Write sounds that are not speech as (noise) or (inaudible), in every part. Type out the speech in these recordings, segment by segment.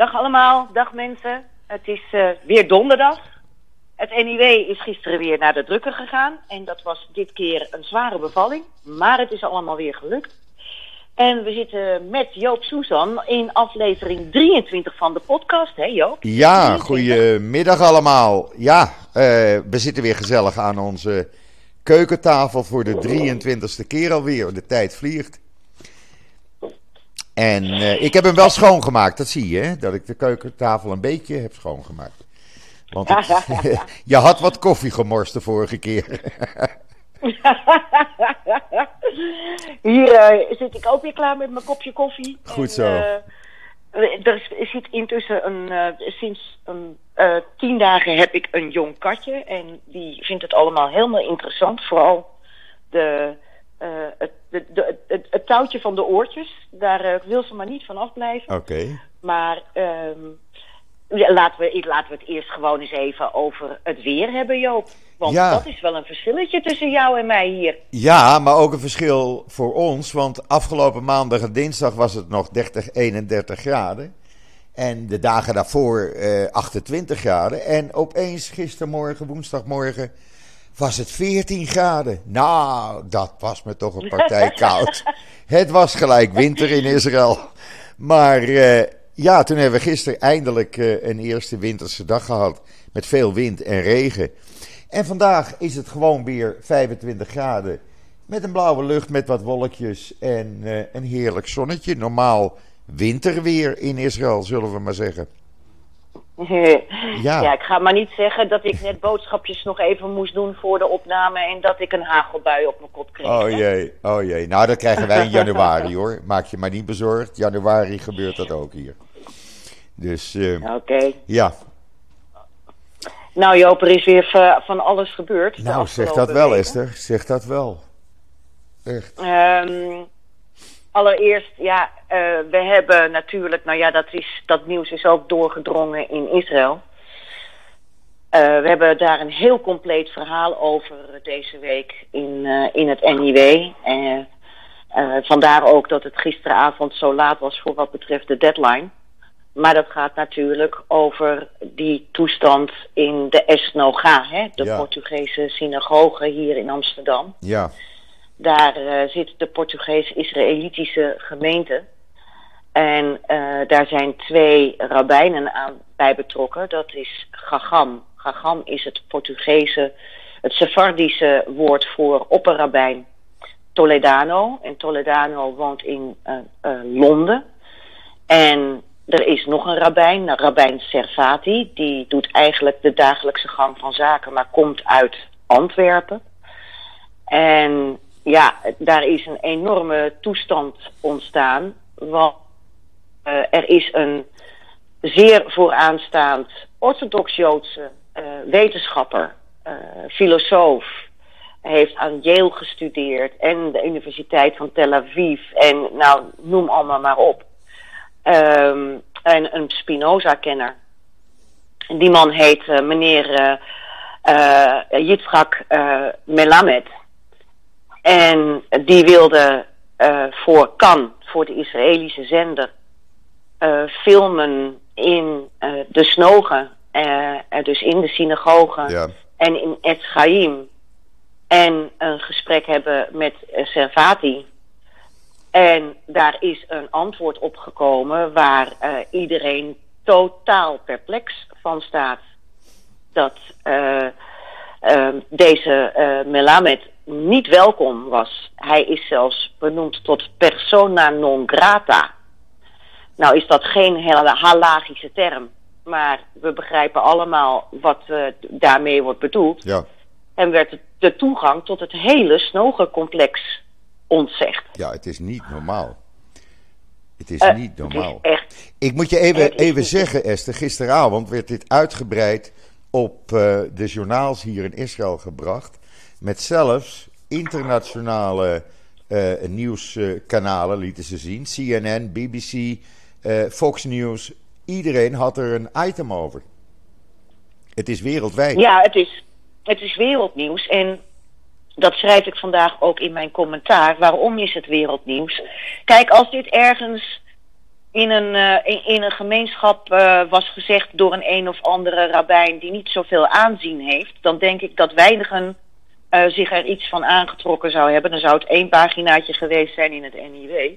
Dag allemaal, dag mensen. Het is uh, weer donderdag. Het NIW is gisteren weer naar de drukker gegaan. En dat was dit keer een zware bevalling. Maar het is allemaal weer gelukt. En we zitten met Joop Susan in aflevering 23 van de podcast, hè Joop? Ja, goedemiddag allemaal. Ja, uh, we zitten weer gezellig aan onze keukentafel voor de 23ste keer alweer. De tijd vliegt. En uh, ik heb hem wel schoongemaakt, dat zie je, hè? dat ik de keukentafel een beetje heb schoongemaakt. Want (laughs) je had wat koffie gemorst de vorige keer. (laughs) Hier uh, zit ik ook weer klaar met mijn kopje koffie. Goed zo. En, uh, er zit intussen een, sinds een, tien dagen heb ik een jong katje. En die vindt het allemaal helemaal interessant. Vooral de, het de, de, het, het, touwtje van de oortjes, daar uh, wil ze maar niet van afblijven. Oké. Maar um, ja, laten, we, laten we het eerst gewoon eens even over het weer hebben, Joop. Want ja. dat is wel een verschilletje tussen jou en mij hier. Ja, maar ook een verschil voor ons. Want afgelopen maandag en dinsdag was het nog 30, 31 graden. En de dagen daarvoor uh, 28 graden. En opeens gistermorgen, woensdagmorgen was het 14 graden. Nou, dat was me toch een partij (laughs) koud. Het was gelijk winter in Israël. Maar uh, ja, toen hebben we gisteren eindelijk uh, een eerste winterse dag gehad. Met veel wind en regen. En vandaag is het gewoon weer 25 graden. Met een blauwe lucht, met wat wolkjes en uh, een heerlijk zonnetje. Normaal winterweer in Israël, zullen we maar zeggen. Ja. ja, ik ga maar niet zeggen dat ik net boodschapjes nog even moest doen voor de opname en dat ik een hagelbui op mijn kop kreeg. Oh jee, oh jee. Nou, dat krijgen wij in (laughs) januari hoor. Maak je maar niet bezorgd. Januari gebeurt dat ook hier. Dus, uh, Oké. Okay. Ja. Nou Joop, er is weer van alles gebeurd. Nou, zeg dat wel. Esther. Zeg dat wel. Echt. Um, Allereerst, ja, uh, we hebben natuurlijk, nou ja, dat, is, dat nieuws is ook doorgedrongen in Israël. Uh, we hebben daar een heel compleet verhaal over deze week in, uh, in het NIW. vandaar ook dat het gisteravond zo laat was voor wat betreft de deadline. Maar dat gaat natuurlijk over die toestand in de Esnoga, hè, de ja. Portugese synagoge hier in Amsterdam. Ja. Daar uh, zit de Portugees-Israëlitische gemeente. En uh, daar zijn twee rabbijnen aan bij betrokken. Dat is Gagam. Gagam is het Portugese, het Sephardische woord voor opperrabijn Toledano. En Toledano woont in uh, Londen. En er is nog een rabbijn, rabbijn Servati. Die doet eigenlijk de dagelijkse gang van zaken, maar komt uit Antwerpen. En ja, daar is een enorme toestand ontstaan. Want uh, er is een zeer vooraanstaand orthodox-Joodse uh, wetenschapper, uh, filosoof. Hij heeft aan Yale gestudeerd en de Universiteit van Tel Aviv en nou, noem allemaal maar op. Um, en een Spinoza-kenner. Die man heet meneer Yitzhak Melamed. En die wilde uh, voor Kan, voor de Israëlische zender, uh, filmen in uh, de snogen, dus in de synagoge ja. en in Et Chaim. En een gesprek hebben met Servati. En daar is een antwoord op gekomen waar iedereen totaal perplex van staat. Dat deze Melamed niet welkom was. Hij is zelfs benoemd tot persona non grata. Nou is dat geen hele halagische term, maar we begrijpen allemaal wat uh, daarmee wordt bedoeld. Ja. En werd de toegang tot het hele snogencomplex ontzegd. Ja, het is niet normaal. Het is uh, niet normaal. Is echt, Ik moet je even, even zeggen, Esther, gisteravond werd dit uitgebreid op uh, de journaals hier in Israël gebracht. Met zelfs internationale uh, nieuwskanalen lieten ze zien. CNN, BBC, uh, Fox News. Iedereen had er een item over. Het is wereldwijd. Ja, het is, het is wereldnieuws. En dat schrijf ik vandaag ook in mijn commentaar. Waarom is het wereldnieuws? Kijk, als dit ergens in een, uh, in, een gemeenschap was gezegd door een een of andere rabbijn die niet zoveel aanzien heeft, dan denk ik dat weinigen uh, zich er iets van aangetrokken zou hebben. Dan zou het één paginaatje geweest zijn in het NIW.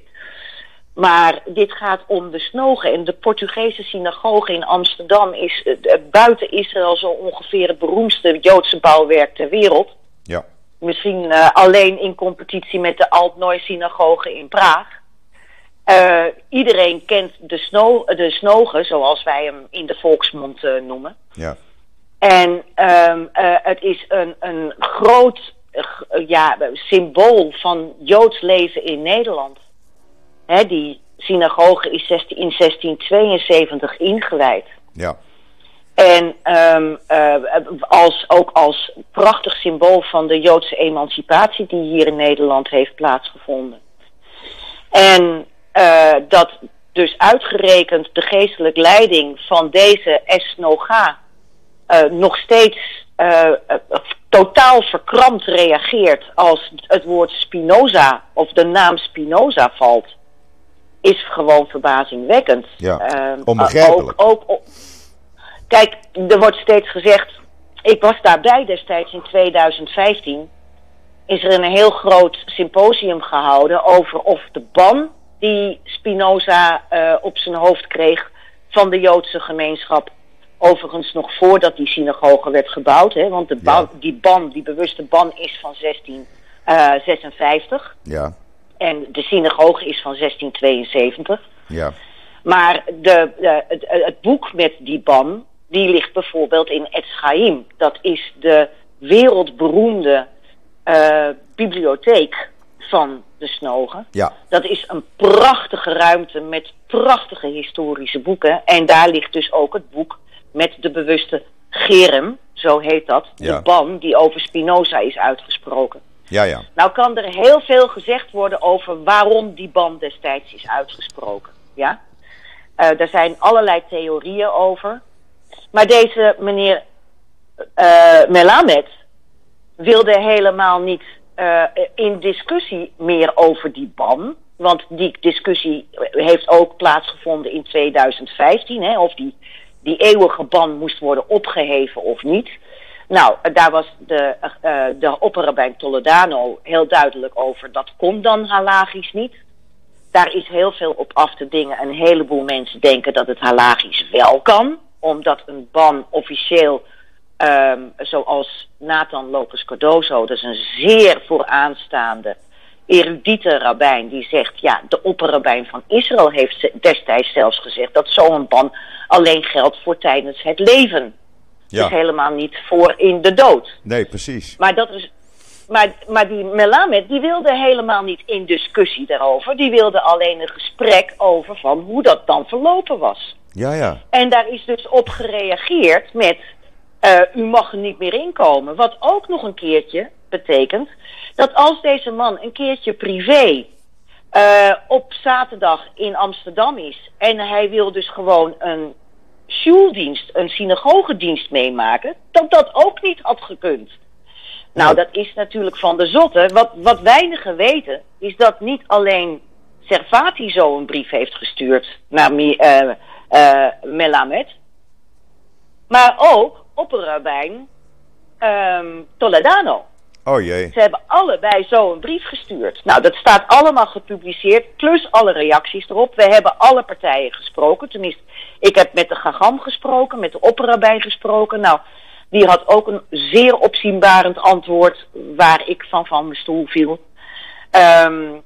Maar dit gaat om de snogen. En de Portugese synagoge in Amsterdam is buiten Israël zo ongeveer het beroemdste Joodse bouwwerk ter wereld. Ja. Misschien alleen in competitie met de Altnooi synagoge in Praag. Uh, iedereen kent de, sno de snogen, zoals wij hem in de volksmond noemen. Ja. En um, uh, het is een, een groot ja, symbool van Joods leven in Nederland. Hè, die synagoge is 16, in 1672 ingewijd. Ja. En um, als, ook als prachtig symbool van de Joodse emancipatie die hier in Nederland heeft plaatsgevonden. En uh, dat dus uitgerekend de geestelijke leiding van deze Esnoga nog steeds uh, totaal verkrampt reageert als het woord Spinoza of de naam Spinoza valt, is gewoon verbazingwekkend. Ja, onbegrijpelijk. Ook, ook, kijk, er wordt steeds gezegd, ik was daarbij destijds in 2015, is er een heel groot symposium gehouden over of de ban die Spinoza uh, op zijn hoofd kreeg van de Joodse gemeenschap. Overigens nog voordat die synagoge werd gebouwd. Hè, want de ja. die ban, die bewuste ban is van 1656. Uh, ja. En de synagoge is van 1672. Ja. Maar de, de, het, het, boek met die ban, die ligt bijvoorbeeld in Etz Chaim. Dat is de wereldberoemde uh, bibliotheek van de Snogen. Ja. Dat is een prachtige ruimte met prachtige historische boeken. En daar ligt dus ook het boek met de bewuste Gerem, zo heet dat. Ja. De ban die over Spinoza is uitgesproken. Ja, ja. Nou kan er heel veel gezegd worden over waarom die ban destijds is uitgesproken. Ja? Uh, er zijn allerlei theorieën over. Maar deze meneer uh, Melamed wilde helemaal niet uh, in discussie meer over die ban. Want die discussie heeft ook plaatsgevonden in 2015. Hè, of die, die eeuwige ban moest worden opgeheven of niet. Nou, daar was de, uh, de opperrabijn Toledano heel duidelijk over. Dat kon dan halagisch niet. Daar is heel veel op af te dingen. Een heleboel mensen denken dat het halagisch wel kan. Omdat een ban officieel Um, zoals Nathan Lopez Cardoso, dat is een zeer vooraanstaande erudite rabbijn, die zegt, ja, de opperrabijn van Israël heeft destijds zelfs gezegd dat zo'n ban alleen geldt voor tijdens het leven. Ja. Dus helemaal niet voor in de dood. Nee, precies. Maar dat is. Maar, maar die Melamed, die wilde helemaal niet in discussie daarover. Die wilde alleen een gesprek over van hoe dat dan verlopen was. Ja, ja. En daar is dus op gereageerd met uh, u mag er niet meer inkomen. Wat ook nog een keertje betekent dat als deze man een keertje privé uh, op zaterdag in Amsterdam is en hij wil dus gewoon een sjoeldienst, een synagogedienst meemaken, dat dat ook niet had gekund. Nou, dat is natuurlijk van de zotte. Wat, wat weinigen weten, is dat niet alleen Servati zo een brief heeft gestuurd naar uh, uh, Melamed, maar ook opperrabijn um, Toledano. Oh. Ze hebben allebei zo een brief gestuurd. Nou, dat staat allemaal gepubliceerd, plus alle reacties erop. We hebben alle partijen gesproken. Tenminste, ik heb met de Gagam gesproken, met de opperrabijn gesproken. Nou, die had ook een zeer opzienbarend antwoord waar ik van van mijn stoel viel. Um,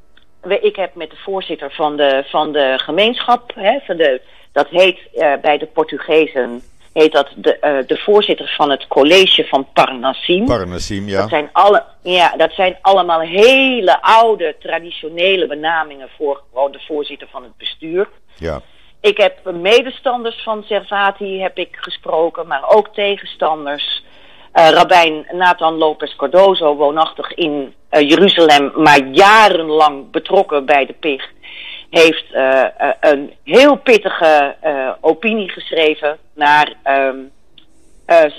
ik heb met de voorzitter van de, van de gemeenschap, hè, van de, dat heet uh, bij de Portugezen heet dat de, uh, de voorzitter van het college van Parnassim. Parnassim, ja. Dat zijn, alle, ja. dat zijn allemaal hele oude, traditionele benamingen voor gewoon de voorzitter van het bestuur. Ja. Ik heb medestanders van Servati heb ik gesproken, maar ook tegenstanders. Uh, Rabijn Nathan Lopez Cardozo, woonachtig in uh, Jeruzalem, maar jarenlang betrokken bij de PIG heeft uh, uh, een heel pittige uh, opinie geschreven naar um,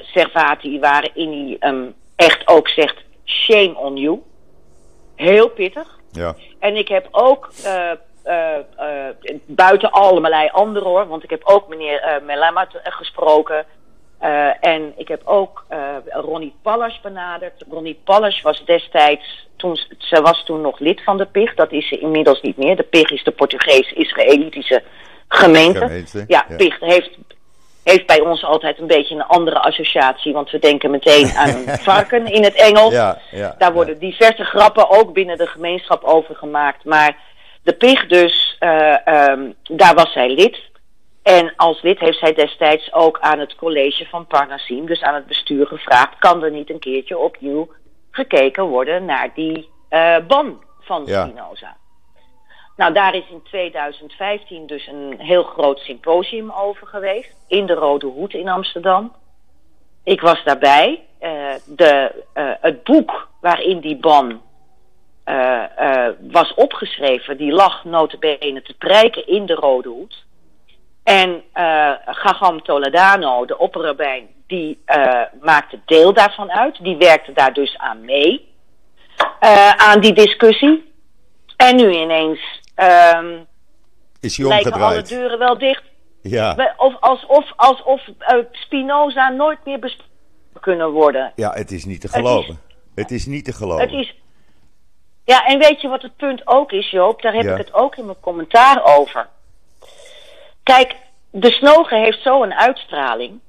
Servati, waarin hij um, echt ook zegt: shame on you. Heel pittig. Ja. En ik heb ook buiten allerlei anderen hoor. Want ik heb ook meneer uh, Melamat gesproken. en ik heb ook Ronnie Pallas benaderd. Ronnie Pallas was destijds, toen, ze was toen nog lid van de PIG. Dat is ze inmiddels niet meer. De PIG is de Portugees-Israëlitische gemeente. Gemeente, Ja, ja. PIG heeft, heeft bij ons altijd een beetje een andere associatie. Want we denken meteen aan een (laughs) varken in het Engels. Ja, ja, Daar worden diverse grappen ook binnen de gemeenschap over gemaakt. Maar de PIG dus, eh, ehm, daar was zij lid. En als lid heeft zij destijds ook aan het college van Parnassim, dus aan het bestuur gevraagd, kan er niet een keertje opnieuw gekeken worden naar die eh, ban van Ja. Spinoza. Nou, daar is in 2015 dus een heel groot symposium over geweest. In de Rode Hoed in Amsterdam. Ik was daarbij. Eh, de, eh, het boek waarin die ban eh, eh, was opgeschreven, die lag notabene te prijken in de Rode Hoed. En eh Gagam Toledano, de opperrabijn, die eh, maakte deel daarvan uit. Die werkte daar dus aan mee. eh, aan die discussie. En nu ineens ehm, Is hij lijken alle deuren wel dicht. Ja. Of, alsof alsof Spinoza nooit meer besproken kunnen worden. ja, het is niet te is- geloven. Het is niet te geloven. Het is. Ja, en weet je wat het punt ook is, Joop? Daar heb Ja. ik het ook in mijn commentaar over. Kijk, de snogen heeft zo'n uitstraling.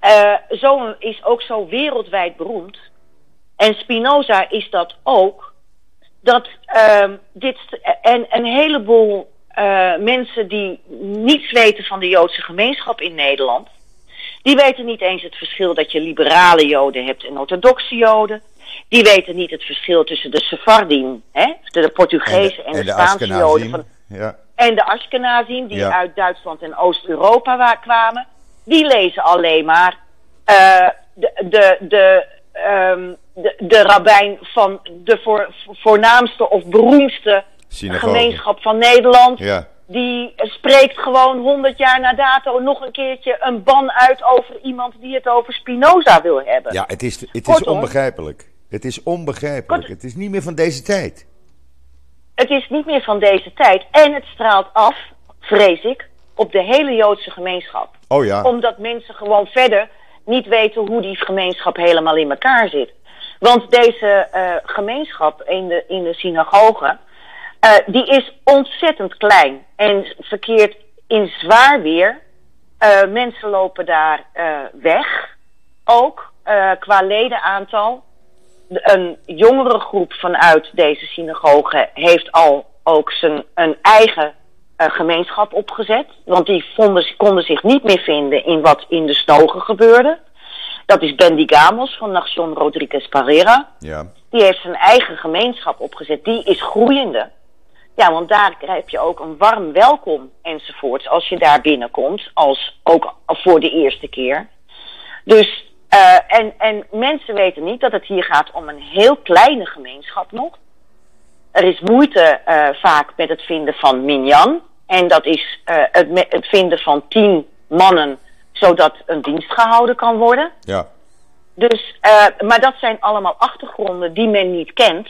Eh zo is ook zo wereldwijd beroemd. En Spinoza is dat ook. Dat ehm, dit. En een heleboel eh, mensen die niets weten van de Joodse gemeenschap in Nederland. Die weten niet eens het verschil dat je liberale Joden hebt en orthodoxe Joden. Die weten niet het verschil tussen de Sephardim, hè, de, de Portugezen en, de, Spaanse Joden. Van, Ja. En de Ashkenazim, die Ja. uit Duitsland en Oost-Europa wa- kwamen. Die lezen alleen maar eh, de, de, de, ehm, de, de rabbijn van de voor, voornaamste of beroemdste Synagoge. gemeenschap van Nederland. Ja. Die spreekt gewoon 100 jaar na dato nog een keertje een ban uit over iemand die het over Spinoza wil hebben. ja, het is, het is Kortom. onbegrijpelijk. Het is onbegrijpelijk. Kort- Het is niet meer van deze tijd. Het is niet meer van deze tijd en het straalt af, vrees ik, op de hele Joodse gemeenschap. Oh ja. Omdat mensen gewoon verder niet weten hoe die gemeenschap helemaal in elkaar zit. Want deze eh, gemeenschap in de, in de synagoge, eh, die is ontzettend klein en verkeert in zwaar weer. Eh, mensen lopen daar eh, weg, ook eh, qua ledenaantal. Een jongere groep vanuit deze synagoge heeft al ook zijn een eigen eh, gemeenschap opgezet. Want die vonden, konden zich niet meer vinden in wat in de snogen gebeurde. Dat is Bendigamos van Nación Rodriguez Parera. Ja. Die heeft zijn eigen gemeenschap opgezet. Die is groeiende. Ja, want daar heb je ook een warm welkom enzovoorts als je daar binnenkomt. Als ook voor de eerste keer. Dus, eh, en, en mensen weten niet dat het hier gaat om een heel kleine gemeenschap nog. Er is moeite eh, vaak met het vinden van minyan. En dat is eh, het, het vinden van tien mannen, zodat een dienst gehouden kan worden. Ja. Dus, maar dat zijn allemaal achtergronden die men niet kent.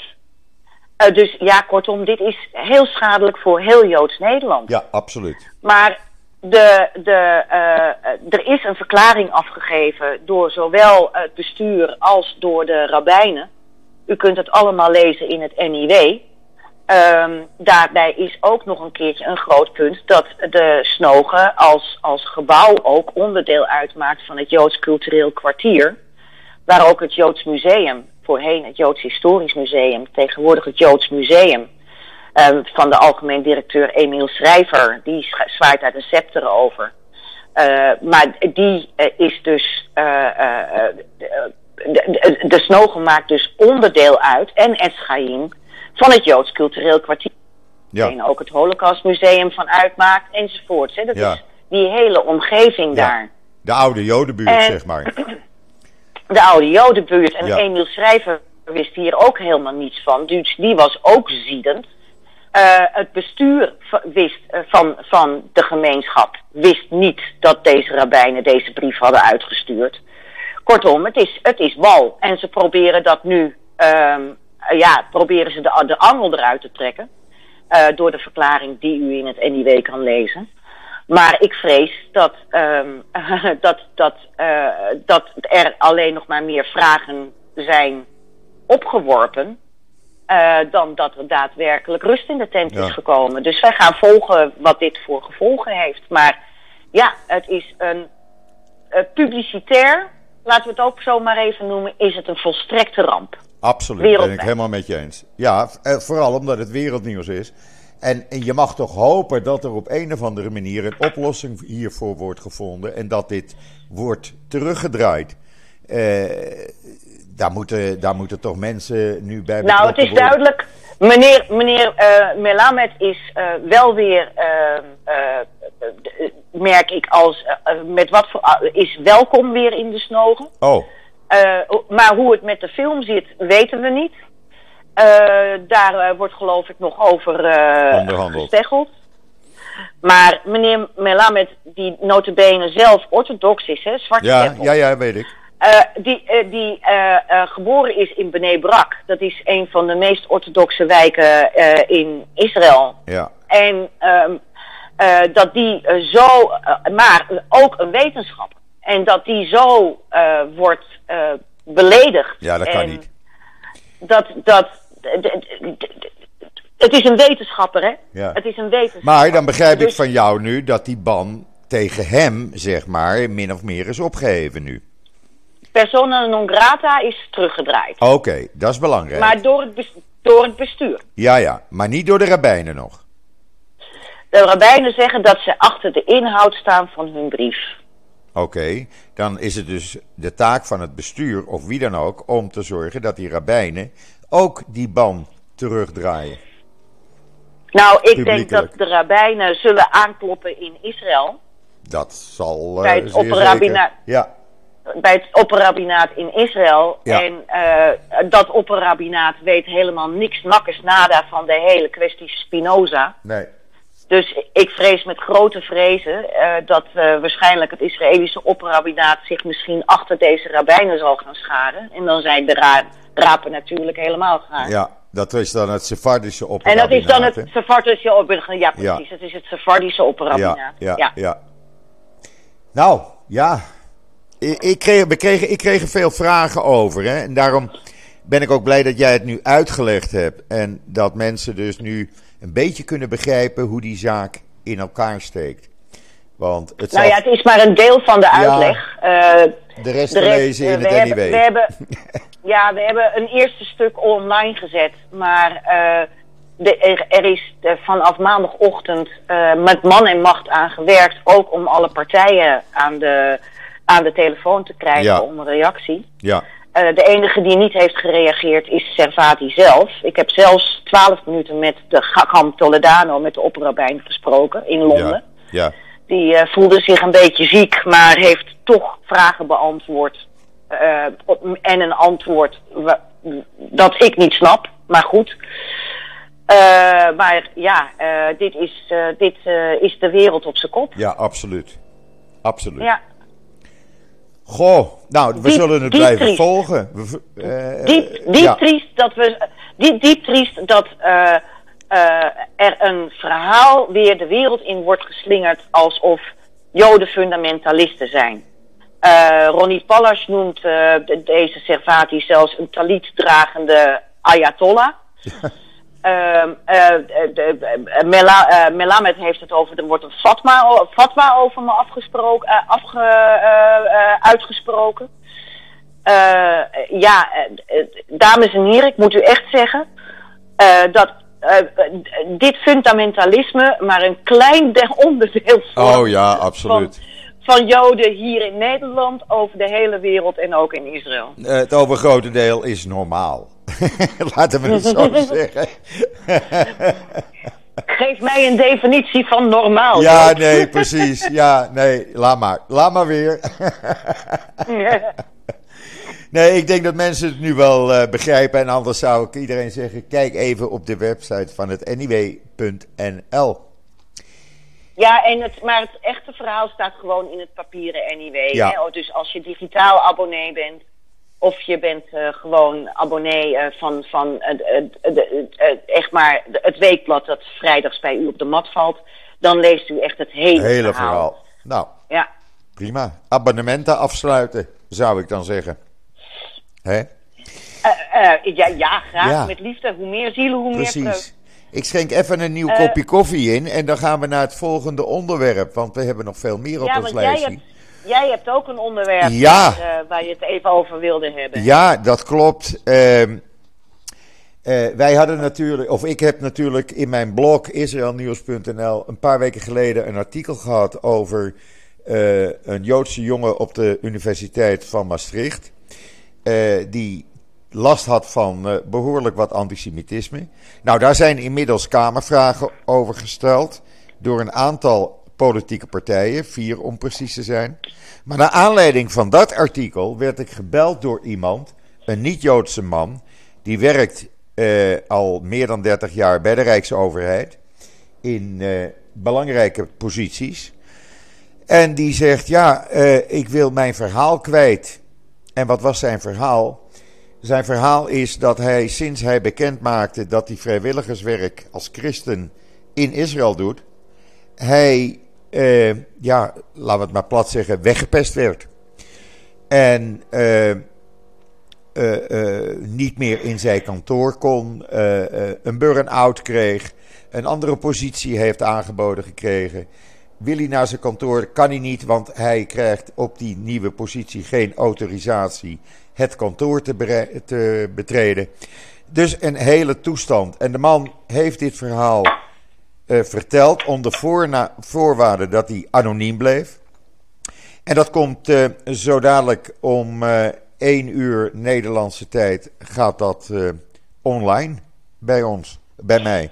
Dus ja, kortom, dit is heel schadelijk voor heel Joods Nederland. Ja, absoluut. Maar de, de, eh, er is een verklaring afgegeven door zowel het bestuur als door de rabbijnen. U kunt het allemaal lezen in het NIW. Ehm, daarbij is ook nog een keertje een groot punt dat de Snogen als, als gebouw ook onderdeel uitmaakt van het Joods Cultureel Kwartier. Waar ook het Joods Museum, voorheen het Joods Historisch Museum, tegenwoordig het Joods Museum, van de algemeen directeur Emiel Schrijver, die zwaait daar de scepter over. Eh, maar die eh, is dus. eh, de, Snogen maakt dus onderdeel uit, en Eschaïm, van het Joods Cultureel Kwartier. Ja. En ook het Holocaustmuseum van uitmaakt, enzovoorts. Hè. Dat Ja. is die hele omgeving Ja. daar. De oude Jodenbuurt, En- zeg maar. (clears throat) De oude Jodenbuurt. En. Emiel Schrijver wist hier ook helemaal niets van. Dus die was ook ziedend. Eh, het bestuur wist, eh, van, van de gemeenschap wist niet dat deze rabbijnen deze brief hadden uitgestuurd. Kortom, het is, het is wal. En ze proberen dat nu, ehm, eh, ja, proberen ze de, de angel eruit te trekken. door de verklaring die u in het NIW kan lezen. Maar ik vrees dat, ehm, (laughs) dat, dat, dat er alleen nog maar meer vragen zijn opgeworpen. Eh, dan dat er daadwerkelijk rust in de tent Ja. is gekomen. Dus wij gaan volgen wat dit voor gevolgen heeft. Maar ja, het is een eh, publicitair, laten we het ook zo maar even noemen, is het een volstrekte ramp. Absoluut, ben ik helemaal met je eens. Ja, eh, vooral omdat het wereldnieuws is. En, en je mag toch hopen dat er op een of andere manier een oplossing hiervoor wordt gevonden. En dat dit wordt teruggedraaid. Eh, daar, moeten, daar moeten toch mensen nu bij Nou, het is worden. duidelijk. Meneer, meneer eh, Melamed is eh, wel weer, eh, merk ik als, met wat voor, ah, is welkom weer in de snogen. Oh, maar hoe het met de film zit, weten we niet. Daar wordt geloof ik nog over gesteggeld. Maar meneer Melamed, die notabene zelf orthodox is, hè, zwarte ja, ja, ja, weet ik. Eh, die eh, die eh, geboren is in Bnei Brak. Dat is een van de meest orthodoxe wijken in Israël. Ja, En ehm, eh, dat die zo, maar ook een wetenschapper. En dat die zo wordt beledigd. ja dat kan En niet. Dat, dat, het is een wetenschapper, hè? Ja. Het is een wetenschapper. Maar dan begrijp ik Dus- van jou nu dat die ban tegen hem, zeg maar, min of meer is opgeheven nu. Persona non grata is teruggedraaid. Oké, dat is belangrijk. Maar door het, bes- door het bestuur. Ja, ja, maar niet door de rabbijnen nog. De rabbijnen zeggen dat ze achter de inhoud staan van hun brief. Oké, dan is het dus de taak van het bestuur of wie dan ook om te zorgen dat die rabbijnen ook die ban terugdraaien. Nou, ik denk dat de rabbijnen zullen aankloppen in Israël. Dat zal eh, Bij het opperrabbinaat. zeker- Ja, Bij het opperrabbinaat in Israël. Ja. En eh, dat opperrabbinaat weet helemaal niks nakkes nada van de hele kwestie Spinoza. nee. Dus ik vrees met grote vrezen eh, dat eh, waarschijnlijk het Israëlische opperrabbinaat zich misschien achter deze rabbijnen zal gaan scharen. En dan zijn de ra rapen natuurlijk helemaal gaar. Ja, dat is dan het Sephardische En dat is dan het Sephardische opperrabbinaat. Ja, Ja. precies. Het is het Sephardische opperrabbinaat. Ja, ja, ja. Nou, ja. Ik, kreeg, we kregen, ik kreeg er veel vragen over. Hè? En daarom ben ik ook blij dat jij het nu uitgelegd hebt. En dat mensen dus nu een beetje kunnen begrijpen hoe die zaak in elkaar steekt. Want het Nou zal ja, het is maar een deel van de uitleg. Eh, de rest te lezen eh, in we het hebben, NIW. we hebben, (laughs) ja, we hebben een eerste stuk online gezet. Maar eh, de, er, er is vanaf maandagochtend met man en macht aan gewerkt. Ook om alle partijen aan de, aan de telefoon te krijgen Ja. om een reactie. Ja, Eh, de enige die niet heeft gereageerd is Servati zelf. Ik heb zelfs twaalf minuten met de Gagam Toledano, met de opperrabijn, gesproken in Londen. ja, ja. Die eh, voelde zich een beetje ziek, maar heeft toch vragen beantwoord. eh, op- en een antwoord dat ik niet snap, maar goed. Maar ja, dit, is, dit is de wereld op zijn kop. ja, absoluut. Absoluut. Ja, Goh, nou, we Diep- zullen het blijven triest. volgen. We eh, diep, eh, diep ja. triest dat we. Diep, diep triest dat eh, eh, er een verhaal weer de wereld in wordt geslingerd alsof Joden fundamentalisten zijn. Eh, Ronnie Pallas noemt eh, de- deze Servati zelfs een talit-dragende Ayatollah. Ehm, eh, de- eh, Mela- eh, Melamed heeft het over, er wordt een fatwa, o- fatwa over me afgesproken, eh, afge, eh, eh, uitgesproken. Eh, ja, eh, eh, dames en heren, ik moet u echt zeggen eh, dat eh, eh, dit fundamentalisme maar een klein de- (laughs) onderdeel vormt Oh ja, absoluut. van Joden hier in Nederland, over de hele wereld en ook in Israël. Eh, Het overgrote deel is normaal. Laten we het zo (laughs) zeggen. Geef mij een definitie van normaal. ja, nee, precies. Ja, nee, laat maar. Laat maar weer. (laughs) nee, ik denk dat mensen het nu wel eh, begrijpen. En anders zou ik iedereen zeggen: kijk even op de website van het niw.nl. Ja, en het, maar het echte verhaal staat gewoon in het papieren NIW. Ja. Hè? Oh, Dus als je digitaal abonnee bent, Of je bent uh, gewoon abonnee uh, van, van uh, echt maar het weekblad dat vrijdags bij u op de mat valt. Dan leest u echt het hele, hele verhaal. verhaal. Nou, ja. prima. Abonnementen afsluiten, zou ik dan zeggen. Hè? ja, ja, graag. Ja. Met liefde. Hoe meer zielen, hoe Precies. meer Precies. Ik schenk even een nieuw kopje koffie in en dan gaan we naar het volgende onderwerp. Want we hebben nog veel meer op ja, ons lijstje. Jij hebt, ook een onderwerp waar, uh, waar, je het even over wilde hebben. Ja, dat klopt. Uh, uh, wij hadden natuurlijk, of ik heb natuurlijk in mijn blog israelnieuws.nl een paar weken geleden een artikel gehad over uh, een Joodse jongen op de Universiteit van Maastricht. die last had van behoorlijk wat antisemitisme. Nou, daar zijn inmiddels Kamervragen over gesteld door een aantal politieke partijen, vier om precies te zijn. Maar naar aanleiding van dat artikel werd ik gebeld door iemand, een niet-Joodse man, die werkt uh, al meer dan 30 jaar bij de Rijksoverheid in uh, belangrijke posities. En die zegt: Ja, ik wil mijn verhaal kwijt. En wat was zijn verhaal? Zijn verhaal is dat hij sinds hij bekend maakte dat hij vrijwilligerswerk als christen in Israël doet, hij, eh, ja, laten we het maar plat zeggen, weggepest werd. En eh, uh, niet meer in zijn kantoor kon, een burn-out kreeg, een andere positie heeft aangeboden gekregen. Wil hij naar zijn kantoor, kan hij niet, want hij krijgt op die nieuwe positie geen autorisatie het kantoor te betreden. Dus een hele toestand. En de man heeft dit verhaal uh, verteld onder voorwaarde dat hij anoniem bleef. En dat komt uh, zo dadelijk om uh, 1 uur Nederlandse tijd gaat dat online bij ons, bij mij.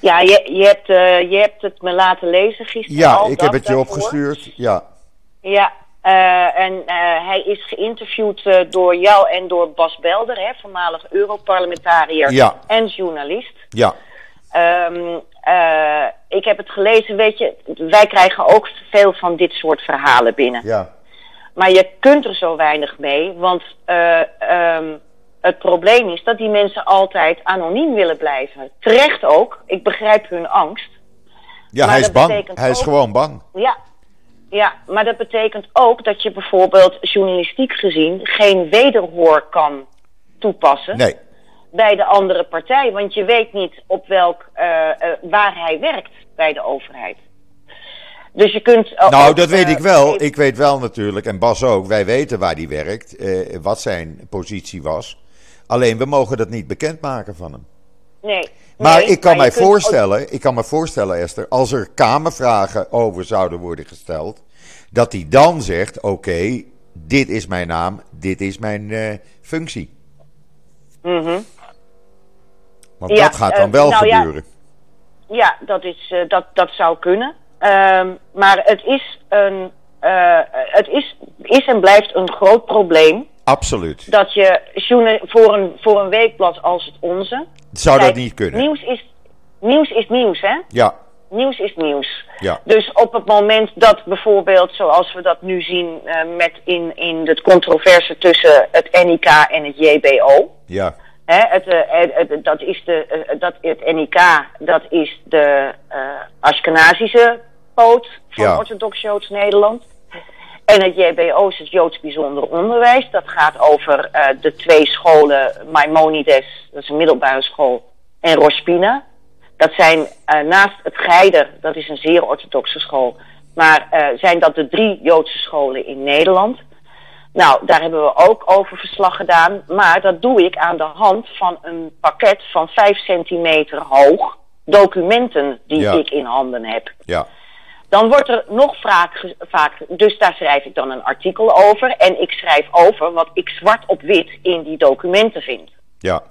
Ja, je, je, hebt, je hebt het me laten lezen gisteren. Ja, al, ik heb het je opgestuurd. Ja. Ja, uh, en uh, hij is geïnterviewd uh, door jou en door Bas Belder, hè, voormalig Europarlementariër ja. en journalist. Ja. Um, ik heb het gelezen, weet je, wij krijgen ook veel van dit soort verhalen binnen. Ja. Maar je kunt er zo weinig mee, want um, het probleem is dat die mensen altijd anoniem willen blijven. Terecht ook, ik begrijp hun angst. Ja, hij is bang. Hij is gewoon bang. Ja, ja, maar dat betekent ook dat je bijvoorbeeld journalistiek gezien geen wederhoor kan toepassen. Nee. Bij de andere partij, want je weet niet op welk, uh, uh, waar hij werkt bij de overheid. Dus je kunt. Uh, nou, dat weet ik wel. Ik weet wel natuurlijk, en Bas ook, wij weten waar hij werkt, wat zijn positie was. Alleen we mogen dat niet bekendmaken van hem. Nee. Maar nee, ik kan mij voorstellen, ik kan me voorstellen, Esther, als er kamervragen over zouden worden gesteld, dat hij dan zegt: Oké, dit is mijn naam, dit is mijn functie. Mm Want ja, dat gaat dan uh, wel nou gebeuren. Ja, ja dat, is, uh, dat, dat zou kunnen. Um, maar het is, een, het is, is en blijft een groot probleem. Absoluut. Dat je voor een, voor een weekblad als het onze. Zou Kijk, dat niet kunnen? Nieuws is, nieuws is nieuws, hè? Ja. Nieuws is nieuws. Ja. Dus op het moment dat bijvoorbeeld, zoals we dat nu zien uh, met in, in de controverse tussen het NIK en het JBO. Ja. Hè, het, het, het, dat is de, uh, dat, het NIK, dat is de Ashkenazische poot van ja. Orthodox Joods Nederland. En het JBO is het Joods Bijzonder Onderwijs. Dat gaat over uh, de twee scholen, Maimonides, dat is een middelbare school, en Rospina. Dat zijn uh, naast het Geider, dat is een zeer orthodoxe school, maar uh, zijn dat de drie Joodse scholen in Nederland. Nou, daar hebben we ook over verslag gedaan, maar dat doe ik aan de hand van een pakket van 5 centimeter hoog documenten die ja. ik in handen heb. Ja. Dan wordt er nog vaak, vaak, dus daar schrijf ik dan een artikel over. En ik schrijf over wat ik zwart op wit in die documenten vind. Ja.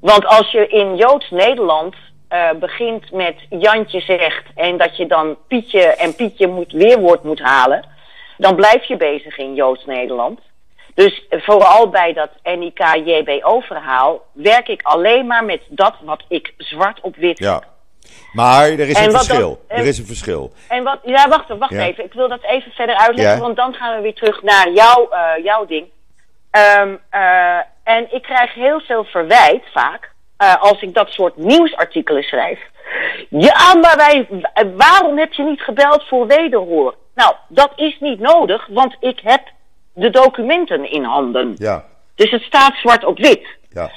Want als je in Joods Nederland uh, begint met Jantje zegt en dat je dan Pietje en Pietje moet, weerwoord moet halen, dan blijf je bezig in Joods Nederland. Dus vooral bij dat NIK-JBO-verhaal werk ik alleen maar met dat wat ik zwart op wit ja. Maar er is een verschil. Dan, er is een verschil. En wat, ja, wacht, wacht Ja. even. Ik wil dat even verder uitleggen, Ja. want dan gaan we weer terug naar jouw, uh, jouw ding. Ehm, eh, en ik krijg heel veel verwijt vaak eh, als ik dat soort nieuwsartikelen schrijf. Ja, maar wij, waarom heb je niet gebeld voor wederhoor? Nou, dat is niet nodig, want ik heb de documenten in handen. Ja, Dus het staat zwart op wit. ja,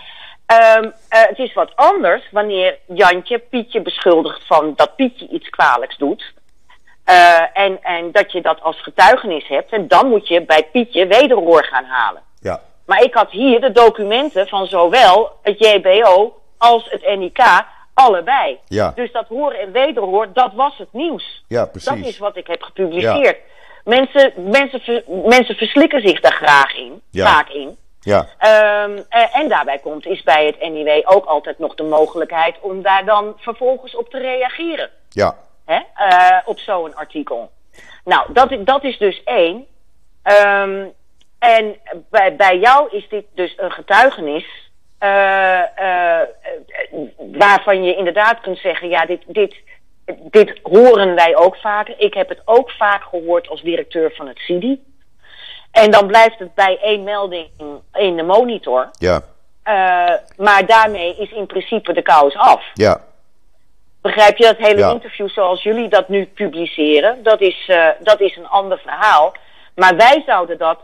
Ehm, eh, het is wat anders wanneer Jantje Pietje beschuldigt van dat Pietje iets kwalijks doet. Eh, en, en dat je dat als getuigenis hebt. En dan moet je bij Pietje wederhoor gaan halen. ja, Maar ik had hier de documenten van zowel het JBO als het NIK, allebei. Ja. Dus dat horen en wederhoor, dat was het nieuws. ja, Dat precies. is wat ik heb gepubliceerd. Mensen, mensen, ver- mensen verslikken zich daar graag in, Ja. vaak in. Ja, Ehm, eh, en daarbij komt, is bij het NIW ook altijd nog de mogelijkheid om daar dan vervolgens op te reageren. ja, Hè? eh, op zo'n artikel. Nou, dat, dat is dus één. Ehm, en bij, bij jou is dit dus een getuigenis. Eh, eh, waarvan je inderdaad kunt zeggen: ja, dit, dit, dit horen wij ook vaker. Ik heb het ook vaak gehoord als directeur van het CIDI. En dan blijft het bij één melding in de monitor. ja, Eh, maar daarmee is in principe de kous af. ja, Begrijp je dat hele Ja. interview zoals jullie dat nu publiceren? Dat is, dat is een ander verhaal. Maar wij zouden dat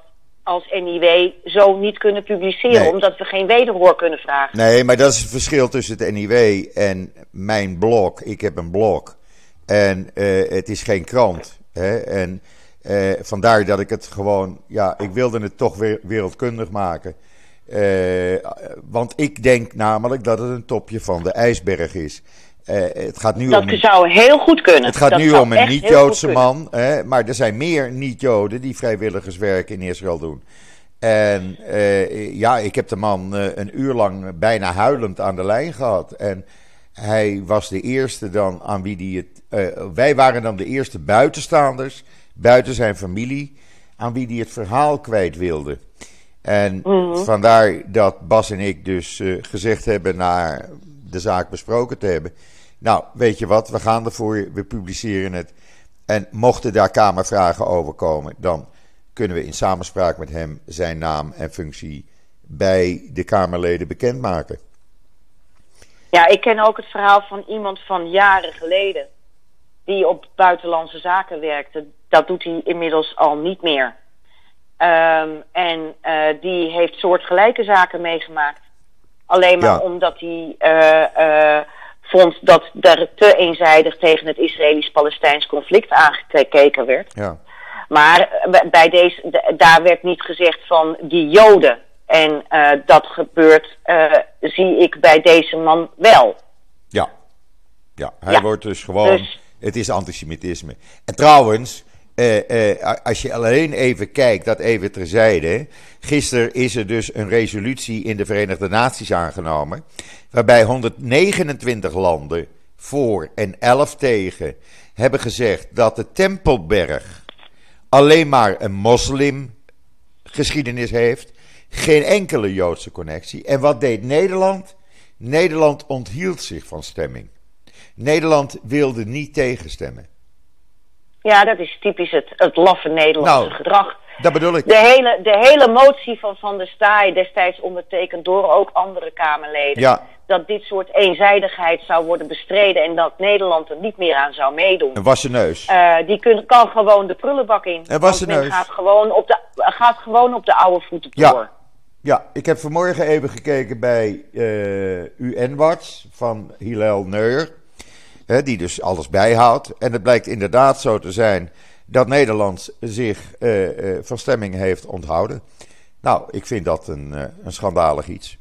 als NIW zo niet kunnen publiceren, Nee. omdat we geen wederhoor kunnen vragen. Nee, maar dat is het verschil tussen het NIW en mijn blog. Ik heb een blog en eh, het is geen krant. Hè? En eh, vandaar dat ik het gewoon, ja, ik wilde het toch weer wereldkundig maken. Eh, want ik denk namelijk dat het een topje van de ijsberg is. Eh, het gaat nu Dat om. zou heel goed kunnen. Het gaat Dat nu om een niet-Joodse man, hè, maar er zijn meer niet-Joden die vrijwilligerswerk in Israël doen. En eh, ja, ik heb de man eh, een uur lang bijna huilend aan de lijn gehad. En hij was de eerste dan aan wie die het. wij waren dan de eerste buitenstaanders, buiten zijn familie, aan wie die het verhaal kwijt wilde. En Mhm. vandaar dat Bas en ik dus gezegd hebben na de zaak besproken te hebben. Nou, weet je wat, we gaan ervoor, we publiceren het. En mochten daar Kamervragen over komen, dan kunnen we in samenspraak met hem zijn naam en functie bij de Kamerleden bekendmaken. Ja, ik ken ook het verhaal van iemand van jaren geleden. Die op buitenlandse zaken werkte. Dat doet hij inmiddels al niet meer. Ehm, en eh, die heeft soortgelijke zaken meegemaakt. Alleen maar Ja. omdat hij eh, eh, vond dat er te eenzijdig tegen het Israëlisch-Palestijns conflict aangekeken werd. Ja, Maar bij deze, daar werd niet gezegd van die Joden. En eh, dat gebeurt, eh, zie ik bij deze man wel. ja. ja hij Ja. wordt dus gewoon. Dus- Het is antisemitisme. En trouwens, eh, als je alleen even kijkt, dat even terzijde. Gisteren is er dus een resolutie in de Verenigde Naties aangenomen. Waarbij 129 landen voor en 11 tegen hebben gezegd dat de Tempelberg alleen maar een moslimgeschiedenis heeft. Geen enkele Joodse connectie. En wat deed Nederland? Nederland onthield zich van stemming. Nederland wilde niet tegenstemmen. Ja, dat is typisch het, het laffe Nederlandse Nou. gedrag. Dat bedoel ik. De hele, de hele motie van Van der Staaij, destijds ondertekend door ook andere Kamerleden. Ja. Dat dit soort eenzijdigheid zou worden bestreden en dat Nederland er niet meer aan zou meedoen. Een wassen neus. Eh, die kun, kan gewoon de prullenbak in. En was Want ze men neus. gaat gewoon, op de, gaat gewoon op de oude voeten Ja. door. Ja, ik heb vanmorgen even gekeken bij eh UN-Watch van Hillel Neuer. Hè, die dus alles bijhoudt. En het blijkt inderdaad zo te zijn dat Nederland zich eh, van stemming heeft onthouden. Nou, ik vind dat een, een schandalig iets.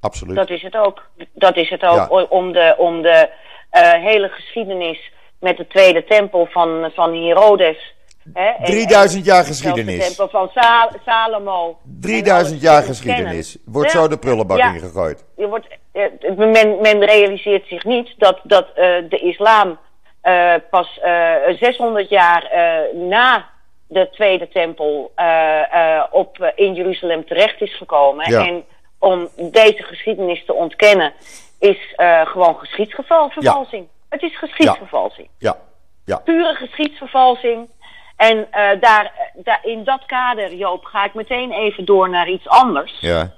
Absoluut. Dat is het ook. Dat is het ook. Ja. Om de, om de eh, hele geschiedenis met de tweede tempel van, van Herodes. Hè, en- 3000 jaar en geschiedenis. De tempel van Sa- Salomo. 3000 En jaar geschiedenis. kennen. Wordt Ja. zo de prullenbak Ja. ingegooid. Je wordt, eh, men, men realiseert zich niet dat, dat eh, de islam pas eh, 600 jaar na de Tweede Tempel op, in Jeruzalem terecht is gekomen. Ja. En om deze geschiedenis te ontkennen is eh, gewoon geschiedsvervalsing. Het is geschiedsvervalsing Ja, ja. pure geschiedsvervalsing. En uh, daar, daar, in dat kader, Joop, ga ik meteen even door naar iets anders. Ja.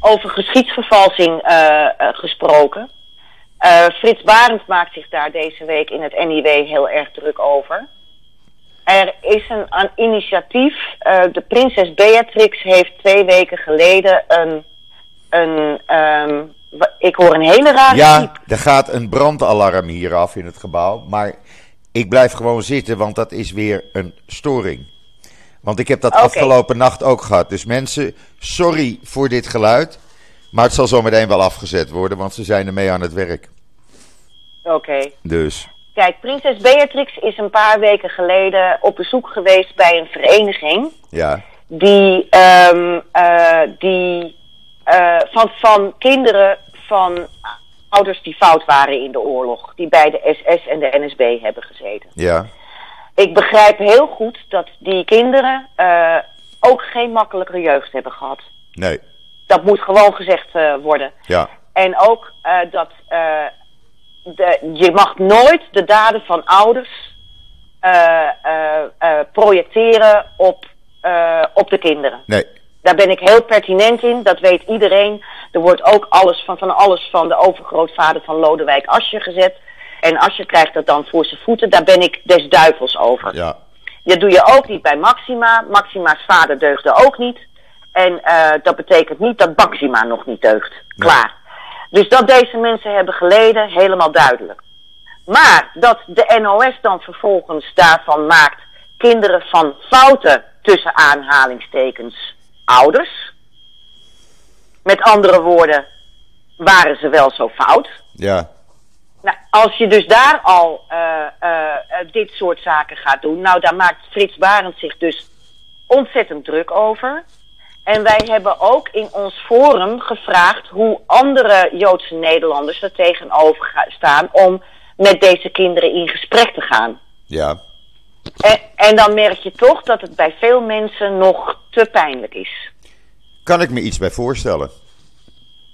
Over geschiedsvervalsing uh, gesproken. Frits Barend maakt zich daar deze week in het NIW heel erg druk over. Er is een, een initiatief. de prinses Beatrix heeft twee weken geleden een. een um, ik hoor een hele rare. Ja, er gaat een brandalarm hier af in het gebouw. Maar ik blijf gewoon zitten, want dat is weer een storing. Want ik heb dat afgelopen nacht ook gehad. Dus mensen, sorry voor dit geluid. Maar het zal zo meteen wel afgezet worden, want ze zijn ermee aan het werk. Oké. Dus. Kijk, prinses Beatrix is een paar weken geleden op bezoek geweest bij een vereniging. Ja. Die, um, uh, die uh, van, van kinderen van ouders die fout waren in de oorlog. Die bij de SS en de NSB hebben gezeten. Ja. Ik begrijp heel goed dat die kinderen uh, ook geen makkelijkere jeugd hebben gehad. Nee. Dat moet gewoon gezegd worden. Ja. En ook dat de, je mag nooit de daden van ouders projecteren op, op de kinderen. Nee. Daar ben ik heel pertinent in, dat weet iedereen. Er wordt ook alles van, van alles van de overgrootvader van Lodewijk Asje gezet. En Asje krijgt dat dan voor zijn voeten. Daar ben ik des duivels over. Ja. Dat doe je ook niet bij Maxima. Maxima's vader deugde ook niet. En uh, dat betekent niet dat Maxima nog niet deugt. Klaar. Dus dat deze mensen hebben geleden, helemaal duidelijk. Maar dat de NOS dan vervolgens daarvan maakt kinderen van fouten tussen aanhalingstekens ouders. Met andere woorden, waren ze wel zo fout? Ja. Nou, als je dus daar al uh, uh, dit soort zaken gaat doen, nou, daar maakt Frits Barend zich dus ontzettend druk over. En wij hebben ook in ons forum gevraagd hoe andere Joodse Nederlanders er tegenover staan om met deze kinderen in gesprek te gaan. Ja. En, en dan merk je toch dat het bij veel mensen nog te pijnlijk is. Kan ik me iets bij voorstellen?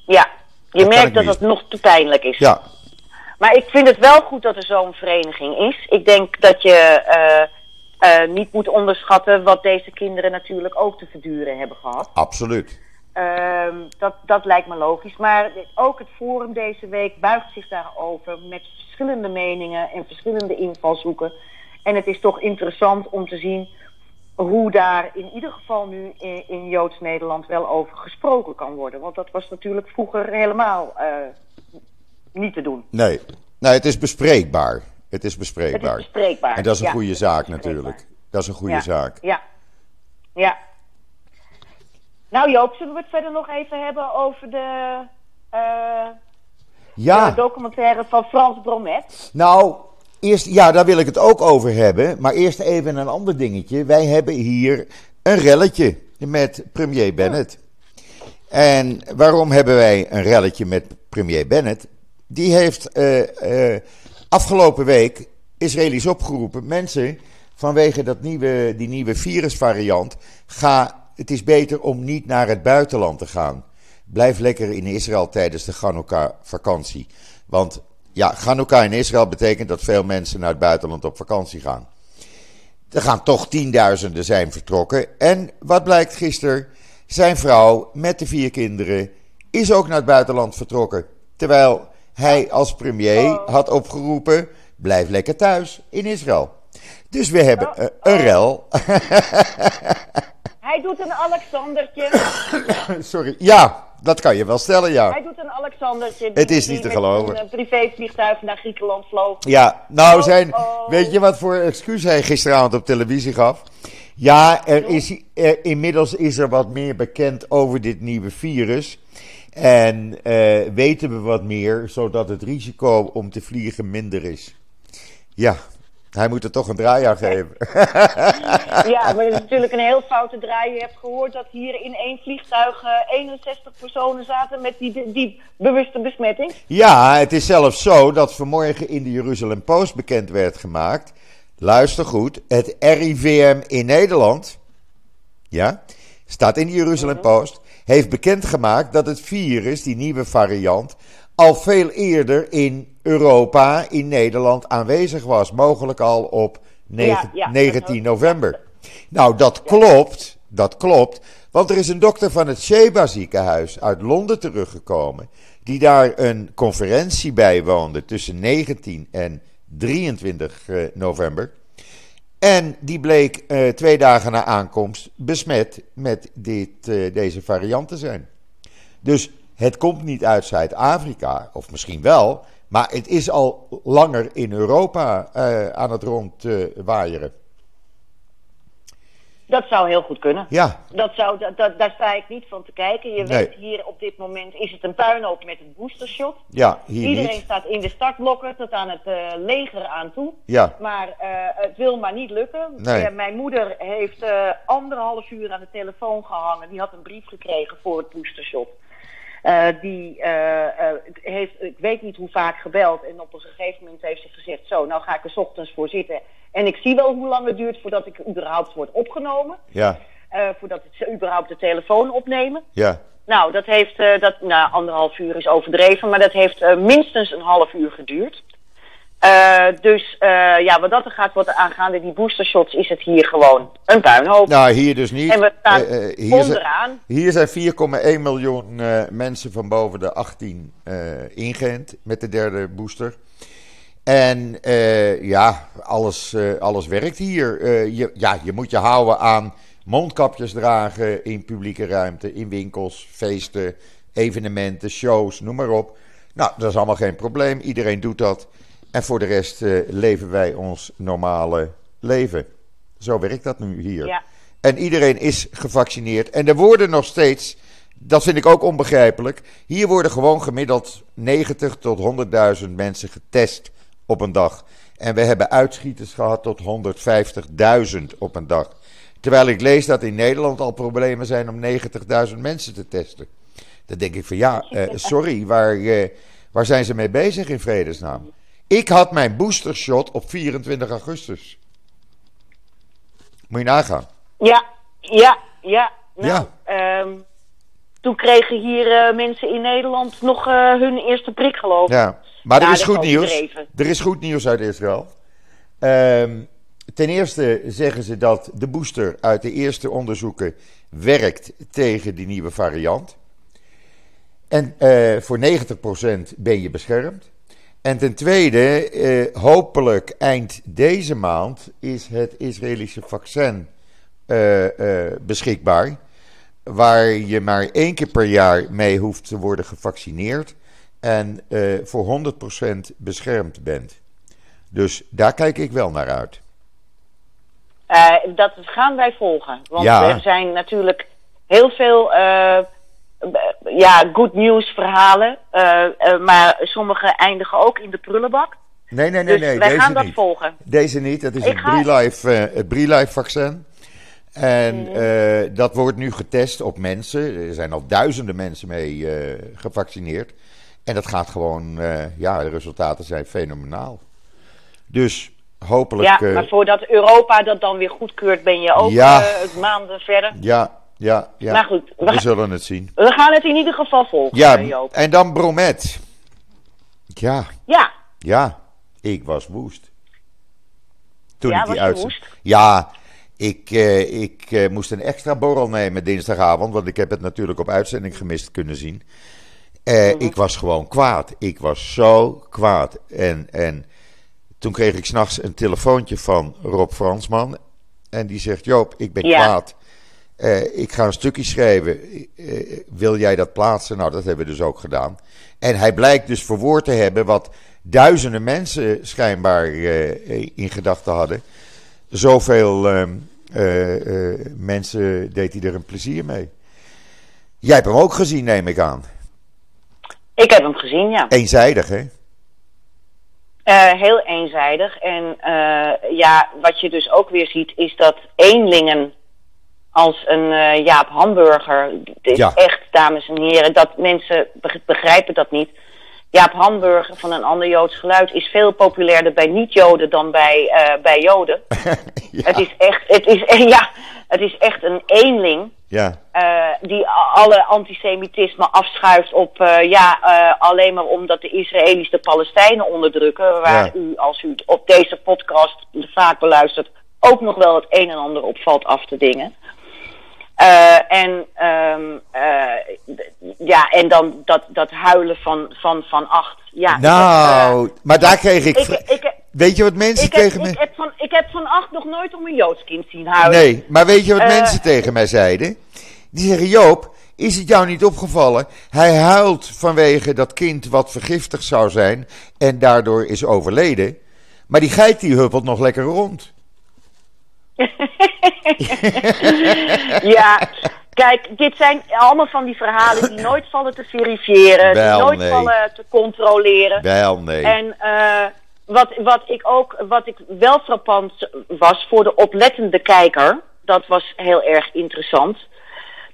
Ja, je dat merkt dat het nog te pijnlijk is. Ja. Maar ik vind het wel goed dat er zo'n vereniging is. Ik denk dat je uh, uh, niet moet onderschatten wat deze kinderen natuurlijk ook te verduren hebben gehad. Absoluut. Uh, dat, dat lijkt me logisch. Maar ook het Forum deze week buigt zich daarover met verschillende meningen en verschillende invalshoeken. En het is toch interessant om te zien hoe daar in ieder geval nu in, in Joods Nederland wel over gesproken kan worden. Want dat was natuurlijk vroeger helemaal uh, niet te doen. Nee. nee, het is bespreekbaar. Het is bespreekbaar. Het is bespreekbaar. En dat is een ja, goede zaak natuurlijk. Dat is een goede ja. zaak. Ja. Ja. Nou Joop, zullen we het verder nog even hebben over de, uh, ja. de documentaire van Frans Bromet? Nou, Eerst, ja, daar wil ik het ook over hebben. Maar eerst even een ander dingetje. Wij hebben hier een relletje met premier Bennett. En waarom hebben wij een relletje met premier Bennett? Die heeft uh, uh, afgelopen week Israëli's opgeroepen. Mensen, vanwege dat nieuwe, die nieuwe virusvariant, ga, het is beter om niet naar het buitenland te gaan. Blijf lekker in Israël tijdens de Chanukka-vakantie. Want ja, Hanukkah in Israël betekent dat veel mensen naar het buitenland op vakantie gaan. Er gaan toch tienduizenden zijn vertrokken. En wat blijkt gisteren? Zijn vrouw met de vier kinderen is ook naar het buitenland vertrokken. Terwijl hij als premier had opgeroepen: blijf lekker thuis in Israël. Dus we hebben uh, een rel. Hij doet een Alexandertje. (coughs) Sorry, ja, dat kan je wel stellen, ja. Hij doet een Alexandertje. Het is niet te geloven. Een privévliegtuig naar Griekenland vloog. Ja, nou Oh, zijn, oh. weet je wat voor excuus hij gisteravond op televisie gaf? Ja, er is, er, inmiddels is er wat meer bekend over dit nieuwe virus. En eh, weten we wat meer, zodat het risico om te vliegen minder is. Ja, hij moet er toch een draai aan geven. (laughs) Ja, maar het is natuurlijk een heel foute draai. Je hebt gehoord dat hier in één vliegtuig eh, 61 personen zaten met die, die bewuste besmetting. Ja, het is zelfs zo dat vanmorgen in de Jeruzalem Post bekend werd gemaakt. Luister goed, het RIVM in Nederland, ja, staat in de Jeruzalem Post, heeft bekendgemaakt dat het virus, die nieuwe variant, al veel eerder in Europa, in Nederland aanwezig was. Mogelijk al op negen- ja, 19 dat- november. Nou, dat klopt, dat klopt. Want er is een dokter van het Sheba ziekenhuis uit Londen teruggekomen. Die daar een conferentie bijwoonde tussen 19 en 23 eh, november. En die bleek eh, twee dagen na aankomst besmet met dit, eh, deze variant te zijn. Dus het komt niet uit Zuid-Afrika, of misschien wel, maar het is al langer in Europa eh, aan het rondwaaieren. Dat zou heel goed kunnen. ja, Dat zou, dat, dat, daar sta ik niet van te kijken. Je Nee. weet hier op dit moment is het een puinhoop met het boostershot. ja, hier Iedereen niet. staat in de startblokken tot aan het eh, leger aan toe. Ja, Maar eh, het wil maar niet lukken. Nee. Mijn moeder heeft eh, anderhalf uur aan de telefoon gehangen. Die had een brief gekregen voor het boostershot. Eh, die eh, eh, heeft, ik weet niet hoe vaak gebeld. En op een gegeven moment heeft ze gezegd: Zo, nou ga ik er 's ochtends voor zitten. En ik zie wel hoe lang het duurt voordat ik überhaupt word opgenomen. ja, voordat ze überhaupt de telefoon opnemen. ja. Nou, dat heeft, dat, nou, anderhalf uur is overdreven, maar dat heeft minstens een half uur geduurd. Eh, dus eh, ja, wat dat er gaat worden aangaande die boostershots, is het hier gewoon een puinhoop. Nou, hier dus niet. en we staan Eh, eh, hier, zijn, onderaan. hier zijn 4,1 miljoen mensen van boven de 18 eh ingeënt met de derde booster. En ja, alles, alles werkt hier. Je, ja, je moet je houden aan mondkapjes dragen in publieke ruimte, in winkels, feesten, evenementen, shows, noem maar op. Nou, dat is allemaal geen probleem. Iedereen doet dat. En voor de rest eh, leven wij ons normale leven. Zo werkt dat nu hier. Ja. En iedereen is gevaccineerd. En er worden nog steeds, dat vind ik ook onbegrijpelijk. Hier worden gewoon gemiddeld 90 tot 100.000 mensen getest op een dag. En we hebben uitschieters gehad tot 150.000 op een dag. Terwijl ik lees dat in Nederland al problemen zijn om 90.000 mensen te testen. Dan denk ik van ja, eh, (laughs) sorry, waar, eh, waar zijn ze mee bezig in vredesnaam? Ik had mijn boostershot op 24 augustus. Moet je nagaan. Ja, ja, ja. Nou, Ja. ehm, toen kregen hier eh, mensen in Nederland nog eh, hun eerste prik, geloof ik. Ja, maar er Ja, is goed nieuws. Er is goed nieuws uit Israël. Ehm, ten eerste zeggen ze dat de booster uit de eerste onderzoeken werkt tegen die nieuwe variant. En eh, voor 90% ben je beschermd. En ten tweede, eh, hopelijk eind deze maand is het Israëlische vaccin eh, eh, beschikbaar. Waar je maar één keer per jaar mee hoeft te worden gevaccineerd. En voor 100% beschermd bent. Dus daar kijk ik wel naar uit. Dat gaan wij volgen. Want Ja. er zijn natuurlijk heel veel ja, good news verhalen. eh, eh, maar sommige eindigen ook in de prullenbak. Nee, nee, nee, dus nee. wij deze gaan dat niet. volgen. Deze niet. Dat is Ik het ga- Brilife, eh, het Brilife vaccin. En eh, dat wordt nu getest op mensen. Er zijn al duizenden mensen mee eh, gevaccineerd. En dat gaat gewoon, eh, ja, de resultaten zijn fenomenaal. Dus hopelijk. Ja, eh, maar voordat Europa dat dan weer goedkeurt, ben je ook Ja. eh, maanden verder. ja, ja, ja. Maar goed, we zullen het zien. We gaan het in ieder geval volgen, Ja, Joop. en dan Bromet. Ja, Ja, ja, ik was woest. Toen Ja, ik die uitzend-? Ja, ik, eh, ik eh, moest een extra borrel nemen dinsdagavond, want ik heb het natuurlijk op uitzending gemist kunnen zien. Eh, Mhm. Ik was gewoon kwaad. Ik was zo kwaad. En, en toen kreeg ik s'nachts een telefoontje van Rob Fransman. En die zegt: Joop, ik ben Ja. kwaad. Eh, ik ga een stukje schrijven. Eh, wil jij dat plaatsen? Nou, dat hebben we dus ook gedaan. En hij blijkt dus verwoord te hebben wat duizenden mensen schijnbaar eh, in gedachten hadden. Zoveel ehm, eh, eh, mensen deed hij er een plezier mee. Jij hebt hem ook gezien, neem ik aan. ik heb hem gezien, ja. Eenzijdig, hè? Heel eenzijdig. En ja, wat je dus ook weer ziet, is dat eenlingen als een eh, Jaap Hamburger. Is Ja. echt, dames en heren, dat mensen beg- begrijpen dat niet. Jaap Hamburger van een ander Joods geluid is veel populairder bij niet-Joden dan bij, uh, bij Joden. (laughs) ja. Het is echt, het is, (laughs) ja, het is echt een eenling. Ja. Uh, die alle antisemitisme afschuift op, uh, ja, alleen maar omdat de Israëli's de Palestijnen onderdrukken. Waar Ja. u, als u op deze podcast vaak beluistert, ook nog wel het een en ander op valt af te dingen. Uh, en, um, uh, ja, en dan dat, dat huilen van, van, van acht. Ja, nou, heb, maar daar kreeg ik... ik, ik, weet je wat mensen heb, tegen me... ik, heb van, ik heb van acht nog nooit om een Joods kind zien huilen. Nee, maar weet je wat Eh, mensen tegen mij zeiden? Die zeggen, Joop, is het jou niet opgevallen? Hij huilt vanwege dat kind wat vergiftigd zou zijn en daardoor is overleden. Maar die geit die huppelt nog lekker rond. (laughs) ja, kijk, dit zijn allemaal van die verhalen die nooit vallen te verifiëren, Wel, die nooit nee. vallen te controleren. Wel, nee. En uh, wat, wat ik ook, wat ik wel frappant was voor de oplettende kijker, dat was heel erg interessant.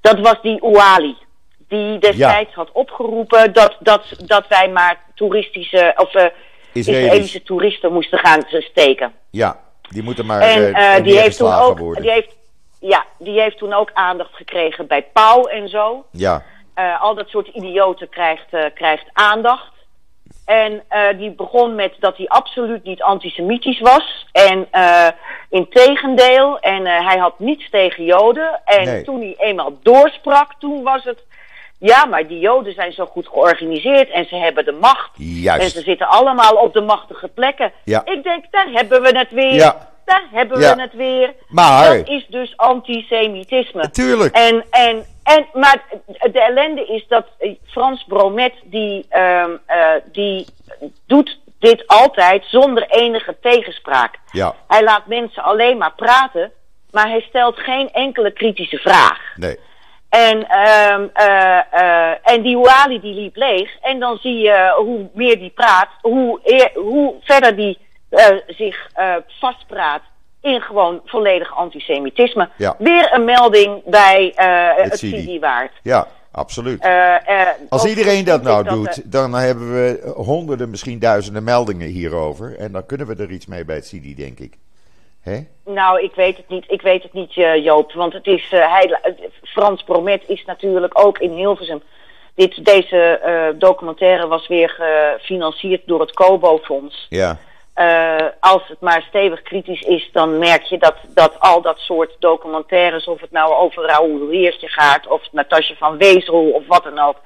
Dat was die Ouali. Die destijds had opgeroepen dat, dat, dat wij maar toeristische of uh, Israëli's. Israëlische toeristen moesten gaan steken. Ja, die moeten maar En uh, uh, die heeft toen ook, worden. die heeft, ja, die heeft toen ook aandacht gekregen bij Pauw en zo. Ja, Uh, al dat soort idioten krijgt, krijgt aandacht. En uh, die begon met dat hij absoluut niet antisemitisch was. En uh, in tegendeel, en uh, hij had niets tegen Joden. En Nee. toen hij eenmaal doorsprak, toen was het... Ja, maar die Joden zijn zo goed georganiseerd en ze hebben de macht. En ze juist. zitten allemaal op de machtige plekken. Ja. Ik denk, daar hebben we het weer. Ja. Daar hebben Ja. we het weer. Maar, Dat is dus antisemitisme. natuurlijk. En, en, en, maar de ellende is dat eh, Frans Bromet, die, um, uh, die doet dit altijd zonder enige tegenspraak. Ja, Hij laat mensen alleen maar praten, maar hij stelt geen enkele kritische vraag. nee. En, um, uh, uh, en die Ouali die liep leeg. En dan zie je hoe meer die praat, hoe, eer, hoe verder die uh, zich vastpraat in gewoon volledig antisemitisme. Ja. Weer een melding bij Het het Sidi. CD waard. Ja, absoluut. Als iedereen dat nou dat, doet, eh, dan hebben we honderden, misschien duizenden meldingen hierover. En dan kunnen we er iets mee bij het CD, denk ik. Hè? Nou, ik weet het niet. Ik weet het niet, uh, Joop. Want het is, hij, Frans Bromet is natuurlijk ook in Hilversum. Dit, deze uh, documentaire was weer gefinancierd door het Kobo-fonds. Ja, Uh, als het maar stevig kritisch is, dan merk je dat, dat al dat soort documentaires, of het nou over Raoul Heertje gaat, of Natasja van Wezel, of wat dan ook,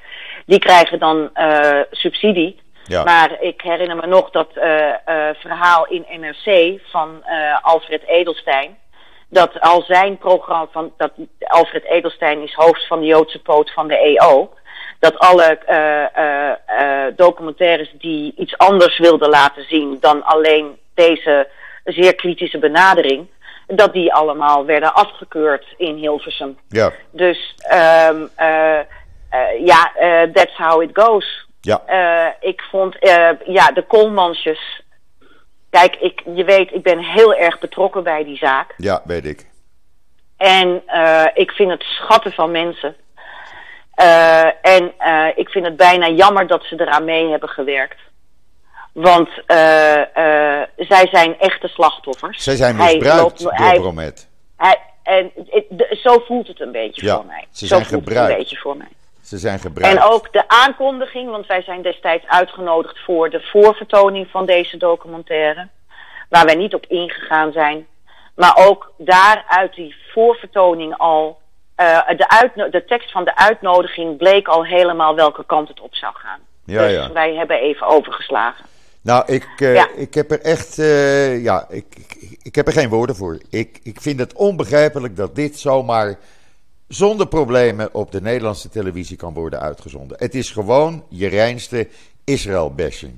die krijgen dan uh, subsidie. Ja. Maar ik herinner me nog dat uh, uh, verhaal in NRC van uh, Alfred Edelstein. Dat al zijn programma van dat Alfred Edelstein is hoofd van de Joodse poot van de EO. Dat alle uh, documentaires die iets anders wilden laten zien dan alleen deze zeer kritische benadering, dat die allemaal werden afgekeurd in Hilversum. ja, Dus um, ja, that's how it goes. Ja. Uh, ik vond, uh, ja, de Koolmansjes. Kijk, ik, je weet, ik ben heel erg betrokken bij die zaak. Ja, weet ik. En uh, ik vind het schatten van mensen. en ik vind het bijna jammer dat ze eraan mee hebben gewerkt. Want zij zijn echte slachtoffers. Zij zijn Hij misbruikt loopt- door hij- Bromet. Hij, en het- de- zo voelt het een beetje Ja, voor mij. ze zo zijn voelt het gebruikt. een beetje voor mij. Ze zijn gebruikt. En ook de aankondiging, want wij zijn destijds uitgenodigd voor de voorvertoning van deze documentaire. Waar wij niet op ingegaan zijn. Maar ook daar uit die voorvertoning al. Uh, de, de tekst van de uitnodiging bleek al helemaal welke kant het op zou gaan. Ja, dus ja. wij hebben even overgeslagen. Nou, ik, uh, Ja. ik heb er echt. Uh, ja, ik, ik, ik, heb er geen woorden voor. Ik, ik vind het onbegrijpelijk dat dit zomaar zonder problemen op de Nederlandse televisie kan worden uitgezonden. Het is gewoon je reinste Israël-bashing.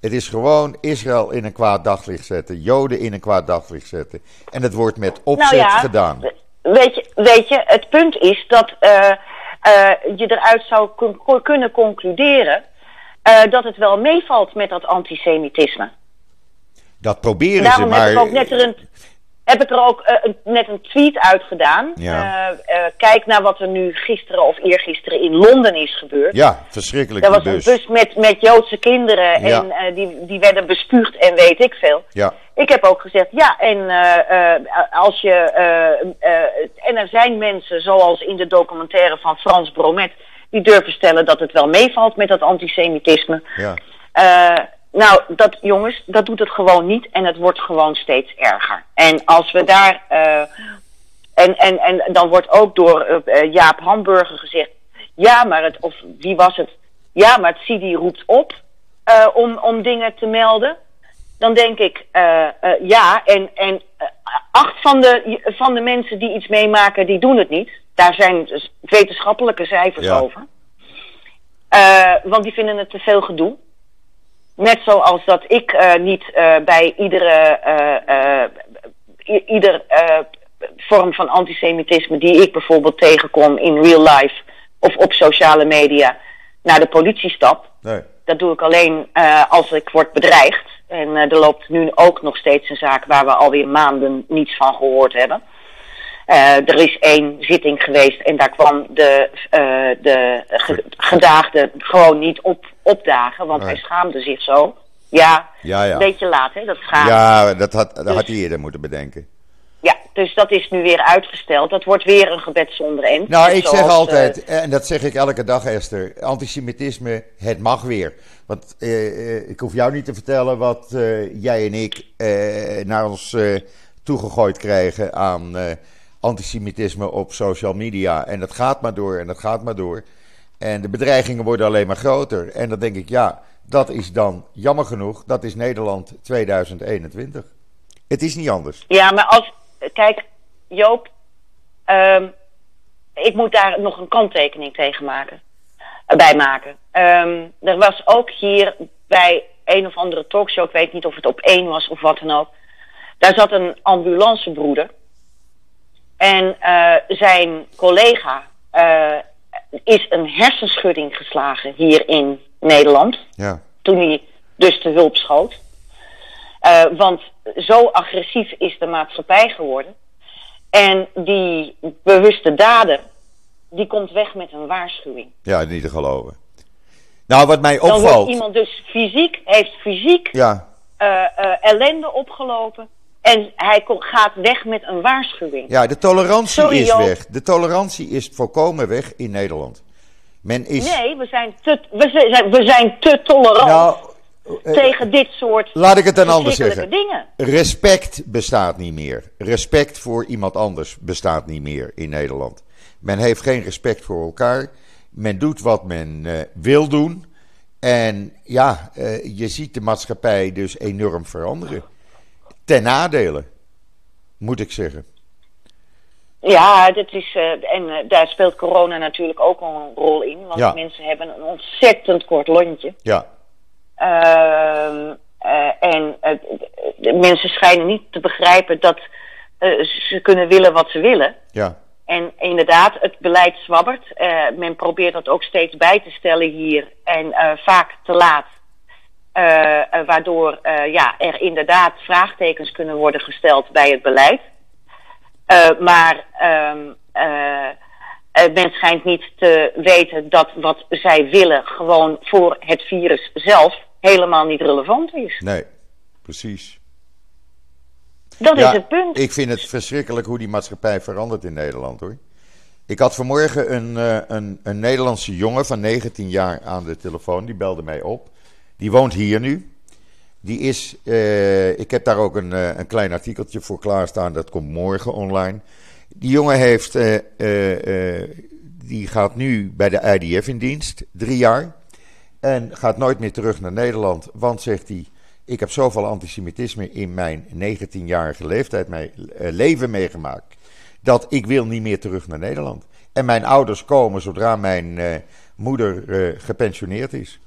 Het is gewoon Israël in een kwaad daglicht zetten, Joden in een kwaad daglicht zetten. En het wordt met opzet nou ja, gedaan. Weet je, weet je, het punt is dat uh, je eruit zou kun- kunnen concluderen. Uh, dat het wel meevalt met dat antisemitisme. Dat proberen Daarom ze, maar. heb ik ook net er een. Heb ik er ook uh, net een tweet uit gedaan. Ja. Uh, kijk naar wat er nu gisteren of eergisteren in Londen is gebeurd. Ja, verschrikkelijk. Er was een bus met, met Joodse kinderen Ja. en die, die werden bespuugd en weet ik veel. Ja, Ik heb ook gezegd, ja, en als je. en er zijn mensen, zoals in de documentaire van Frans Bromet, die durven stellen dat het wel meevalt met dat antisemitisme. ja. Nou, dat jongens, dat doet het gewoon niet en het wordt gewoon steeds erger. En als we daar. Uh, en, en, en dan wordt ook door uh, Jaap Hamburger gezegd. Ja, maar het. Of wie was het? Ja, maar het CIDI roept op uh, om, om dingen te melden. Dan denk ik, ja, en, en acht van de, van de mensen die iets meemaken, die doen het niet. Daar zijn dus wetenschappelijke cijfers Ja. over. want die vinden het te veel gedoe. Net zoals dat ik uh, niet uh, bij iedere uh, ieder vorm van antisemitisme die ik bijvoorbeeld tegenkom in real life of op sociale media naar de politie stap. Nee. Dat doe ik alleen als ik word bedreigd. En er loopt nu ook nog steeds een zaak waar we alweer maanden niets van gehoord hebben. er is één zitting geweest en daar kwam de, de gedaagde gewoon niet op opdagen, want hij schaamde zich zo. Ja, Ja, ja. een beetje laat, hè, dat schaamde. Ja, dat had, dat Dus- had hij eerder moeten bedenken. Ja, dus dat is nu weer uitgesteld. Dat wordt weer een gebed zonder end. Nou, ik zoals, zeg altijd, eh, en dat zeg ik elke dag, Esther: antisemitisme, het mag weer. Want eh, eh, ik hoef jou niet te vertellen wat eh, jij en ik eh, naar ons eh, toegegooid krijgen aan eh, antisemitisme op social media. En dat gaat maar door en dat gaat maar door. En de bedreigingen worden alleen maar groter. En dan denk ik, ja, dat is dan jammer genoeg. Dat is Nederland 2021. Het is niet anders. Ja, maar als. Kijk, Joop. ehm, ik moet daar nog een kanttekening tegen maken. eh, bij maken. Ehm, er was ook hier bij een of andere talkshow. Ik weet niet of het op één was of wat dan ook. Daar zat een ambulancebroeder. En eh, zijn collega eh, is een hersenschudding geslagen hier in Nederland Ja, toen hij dus te hulp schoot. Eh, want zo agressief is de maatschappij geworden. En die bewuste dader, die komt weg met een waarschuwing. ja niet te geloven. Nou, wat mij Dan wordt opvalt. iemand dus fysiek, heeft fysiek Ja, eh, eh, ellende opgelopen. En hij gaat weg met een waarschuwing. Ja, de tolerantie Sorry, is weg. De tolerantie is volkomen weg in Nederland. Men is. Nee, we zijn te, we zijn, we zijn te tolerant nou, eh, tegen dit soort laat ik het dan anders zeggen. dingen. Respect bestaat niet meer. Respect voor iemand anders bestaat niet meer in Nederland. Men heeft geen respect voor elkaar. Men doet wat men eh, wil doen. En ja, eh, je ziet de maatschappij dus enorm veranderen. Ten nadele, moet ik zeggen. Ja, dat is, eh, en eh, daar speelt corona natuurlijk ook al een rol in. Want Ja. mensen hebben een ontzettend kort lontje. Ja, Ehm, eh, en de mensen schijnen niet te begrijpen dat ze kunnen willen wat ze willen. ja, En inderdaad, het beleid zwabbert. Men probeert dat ook steeds bij te stellen hier. En vaak te laat. Eh, eh, waardoor eh, ja, er inderdaad vraagtekens kunnen worden gesteld bij het beleid. Maar ehm, eh, eh, men schijnt niet te weten dat wat zij willen gewoon voor het virus zelf helemaal niet relevant is. nee, precies. Dat Ja, is het punt. Ik vind het verschrikkelijk hoe die maatschappij verandert in Nederland hoor. Ik had vanmorgen een, een, een Nederlandse jongen van 19 jaar aan de telefoon. Die belde mij op. Die woont hier nu. Die is, eh, ik heb daar ook een, eh, een klein artikeltje voor klaarstaan. Dat komt morgen online. Die jongen heeft, eh, die gaat nu bij de IDF in dienst, drie jaar. En gaat nooit meer terug naar Nederland. Want, zegt hij, ik heb zoveel antisemitisme in mijn 19-jarige leeftijd, mijn leven meegemaakt. Dat ik wil niet meer terug naar Nederland. En mijn ouders komen zodra mijn moeder gepensioneerd is.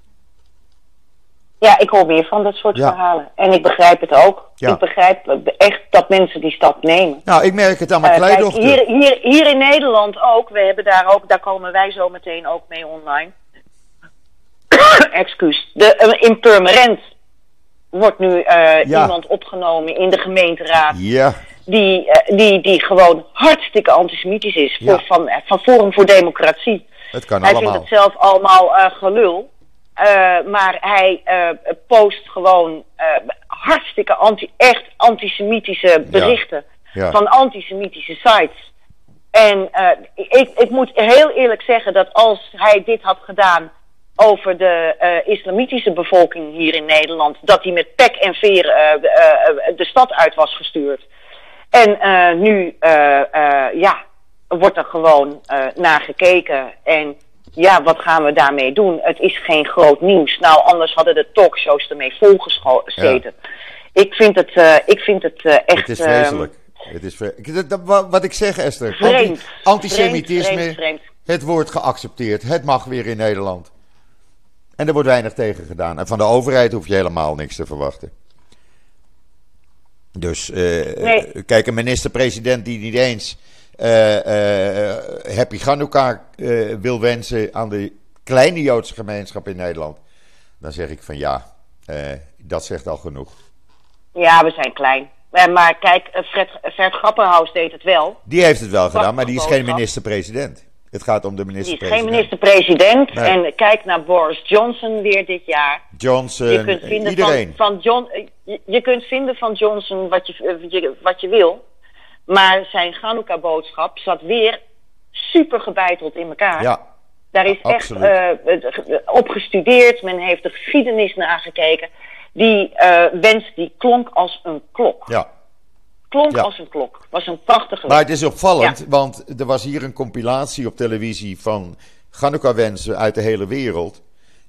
Ja, ik hoor weer van dat soort Ja. verhalen. En ik begrijp het ook. Ja. Ik begrijp echt dat mensen die stap nemen. Nou, ik merk het aan mijn Eh, kijk, kleindochter. hier, hier, hier in Nederland ook. We hebben daar ook, daar komen wij zo meteen ook mee online. (coughs) Excuus. De, eh, in Purmerend wordt nu uh, iemand opgenomen in de gemeenteraad. Ja. Die, uh, die, die gewoon hartstikke antisemitisch is. Voor, van, van Forum voor Democratie. Het kan hij allemaal. vindt het zelf allemaal uh, gelul. Maar hij post gewoon hartstikke anti, echt antisemitische berichten. Ja. Ja. Van antisemitische sites. En ik, ik moet heel eerlijk zeggen dat als hij dit had gedaan over de uh, islamitische bevolking hier in Nederland. Dat hij met pek en veer uh, uh, de stad uit was gestuurd. En nu, ja, wordt er gewoon naar gekeken. En ja, wat gaan we daarmee doen? Het is geen groot nieuws. Nou, anders hadden de talkshows ermee volgezeten. Ja. Ik vind het, ik vind het echt... Het is vreselijk. Het is vre wat ik zeg, Esther. Vreemd. Antisemitisme, vreemd, vreemd, vreemd. het wordt geaccepteerd. Het mag weer in Nederland. En er wordt weinig tegen gedaan. En van de overheid hoef je helemaal niks te verwachten. Dus nee. kijk, een minister-president die niet eens Happy Chanukah wil wensen aan de kleine Joodse gemeenschap in Nederland. Dan zeg ik van ja, dat zegt al genoeg. Ja, we zijn klein. Maar kijk, Fred, Fred Grapperhaus deed het wel. Die heeft het wel gedaan, maar die is geen minister-president. Het gaat om de minister-president. Die is geen minister-president. Nee. En kijk naar Boris Johnson weer dit jaar. Johnson, je kunt vinden iedereen. Van, van John, je, kunt vinden van Johnson wat je, wat je wil. Maar zijn Hanukkah-boodschap zat weer super gebeiteld in elkaar. Ja, Daar is absoluut. echt uh, op gestudeerd. Men heeft de geschiedenis nagekeken. Die uh, wens die klonk als een klok. Ja. Klonk Ja. als een klok. Was een prachtige Maar het is opvallend, Ja. want er was hier een compilatie op televisie van Chanukka-wensen uit de hele wereld.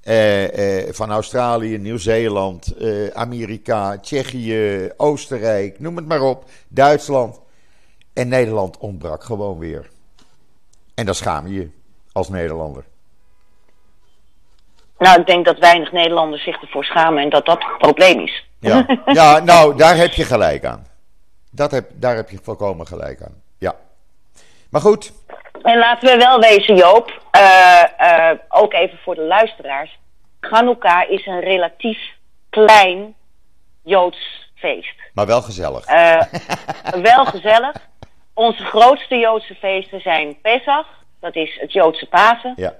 Eh, eh, van Australië, Nieuw-Zeeland, eh, Amerika, Tsjechië, Oostenrijk, noem het maar op, Duitsland. En Nederland ontbrak gewoon weer. En daar schaam je je als Nederlander. Nou, ik denk dat weinig Nederlanders zich ervoor schamen en dat dat het probleem is. Ja, (laughs) ja nou, daar heb je gelijk aan. Dat heb, daar heb je volkomen gelijk aan. Ja. Maar goed, En laten we wel wezen, Joop, eh, eh, ook even voor de luisteraars. Hanukkah is een relatief klein Joods feest. maar wel gezellig. Eh, (laughs) wel gezellig. Onze grootste Joodse feesten zijn Pesach, dat is het Joodse Pasen. Ja.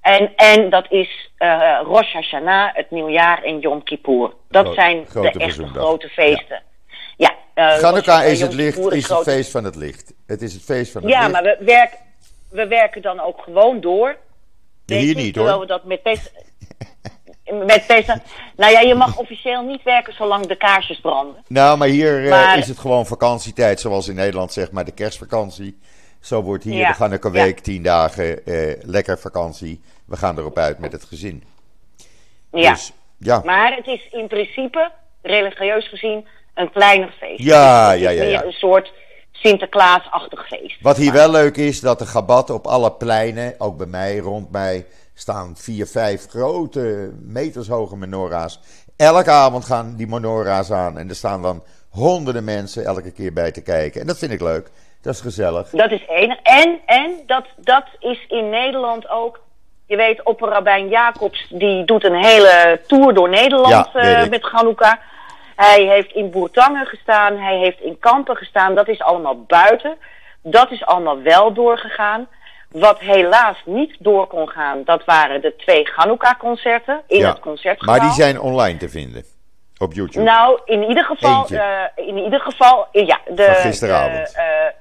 En, en dat is eh Rosh Hashanah, het nieuwjaar en Yom Kippur. Dat Gro- zijn de echte grote feesten. Ja. eh, Hanukkah Rosh- is het licht, Kippur is het grote- feest van het licht. Het is het feest van het Ja, licht. maar we, werk, we werken dan ook gewoon door. Hier niet, terwijl hoor. we dat met Pesach... Met Pesach... Nou ja, je mag officieel niet werken zolang de kaarsjes branden. Nou, maar hier eh, Maar- is het gewoon vakantietijd, zoals in Nederland zeg maar de kerstvakantie. Zo wordt hier Ja, de Hanukkah ja. week, tien dagen, eh, lekker vakantie. We gaan erop uit met het gezin. Ja. Dus, ja. Maar het is in principe, religieus gezien, een kleiner feest. Ja, ja, ja, ja. een soort Sinterklaasachtig feest. Wat hier wel leuk is, dat de gabat op alle pleinen, ook bij mij, rond mij, staan vier, vijf grote metershoge menorah's. Elke avond gaan die menorah's aan en er staan dan honderden mensen elke keer bij te kijken. En dat vind ik leuk. Dat is gezellig. Dat is één. En, en dat, dat is in Nederland ook. Je weet, opperrabijn Jacobs, die doet een hele tour door Nederland Ja, eh, met Hanukkah. Hij heeft in Boertangen gestaan, hij heeft in Kampen gestaan. Dat is allemaal buiten. Dat is allemaal wel doorgegaan. Wat helaas niet door kon gaan, dat waren de twee Hanukkah-concerten in Ja. het concertgebouw. Maar die zijn online te vinden. Op YouTube. Nou, in ieder geval, eh, in ieder geval, ja, de, Van gisteravond. De, eh,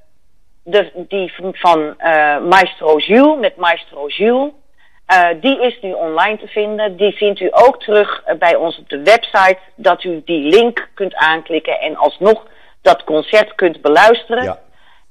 de, die van eh, Maestro Jules, met Maestro Jules. eh, die is nu online te vinden. Die vindt u ook terug eh, bij ons op de website. Dat u die link kunt aanklikken en alsnog dat concert kunt beluisteren Ja.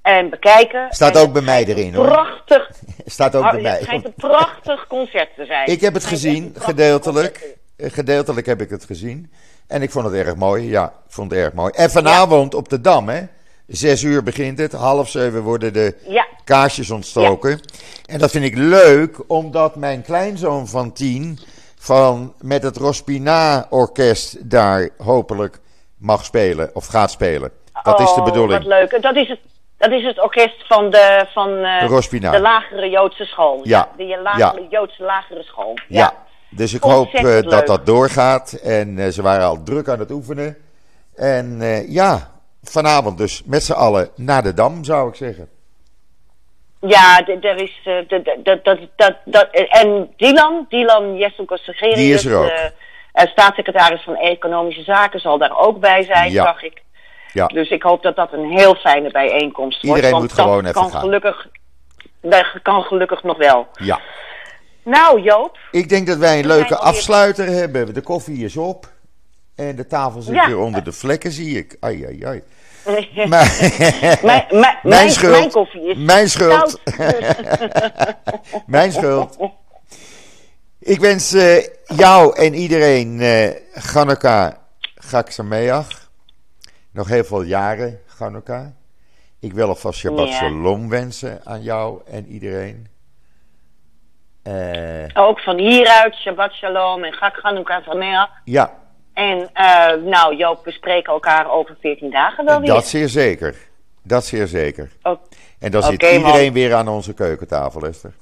En bekijken. Staat En ook bij mij erin hoor. Prachtig. (laughs) Staat ook Oh, bij mij. Het schijnt een prachtig concert te zijn. Ik heb het gezien, gedeeltelijk. Gedeeltelijk heb ik het gezien. En ik vond het erg mooi. Ja, ik vond het erg mooi. En vanavond op de Dam, hè. Zes uur begint het. Half zeven worden de Ja. kaarsjes ontstoken. En dat vind ik leuk, omdat mijn kleinzoon van tien... Van, met het Rospina-orkest daar hopelijk mag spelen. Of gaat spelen. Dat is de Oh, bedoeling. Wat leuk. Dat is het, dat is het orkest van de, van, eh, De lagere Joodse school. Ja. De lagere, Ja. Joodse lagere school. Ja, Dus ik hoop eh, dat dat doorgaat. En eh, ze waren al druk aan het oefenen. En ja, vanavond dus met z'n allen naar de Dam, zou ik zeggen. Ja, er is. dat, dat, dat, dat, en Dylan, Dylan Jesselko Segerius, Die is er ook. staatssecretaris van Economische Zaken, zal daar ook bij zijn, Ja. zag ik. Ja, Dus ik hoop dat dat een heel fijne bijeenkomst wordt. Iedereen moet gewoon even kan gaan. Gelukkig, dat kan gelukkig nog wel. ja. Nou, Joop. Ik denk dat wij een leuke afsluiter hebben. De koffie is op. En de tafel zit Ja. weer onder de vlekken, zie ik. Ai, ai, ai. (laughs) (laughs) mijn, Maar, (laughs) mijn, mijn, Mijn schuld. mijn koffie is Mijn schuld. koud. Mijn schuld. Ik wens eh, jou en iedereen eh Chanukah Chag Sameach. Nog heel veel jaren Chanukah. Ik wil alvast Shabbat Ja. Shalom wensen aan jou en iedereen. Eh, Ook van hieruit, Shabbat Shalom en Gak Chanukah Sameach. ja, En eh, nou, Joop, we spreken elkaar over 14 dagen wel weer. dat zeer zeker. Dat zeer zeker. En dan zit man. iedereen weer aan onze keukentafel, Esther.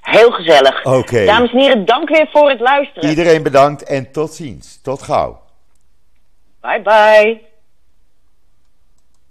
heel gezellig. Oké. Dames en heren, dank weer voor het luisteren. Iedereen bedankt en tot ziens. Tot gauw. Bye bye.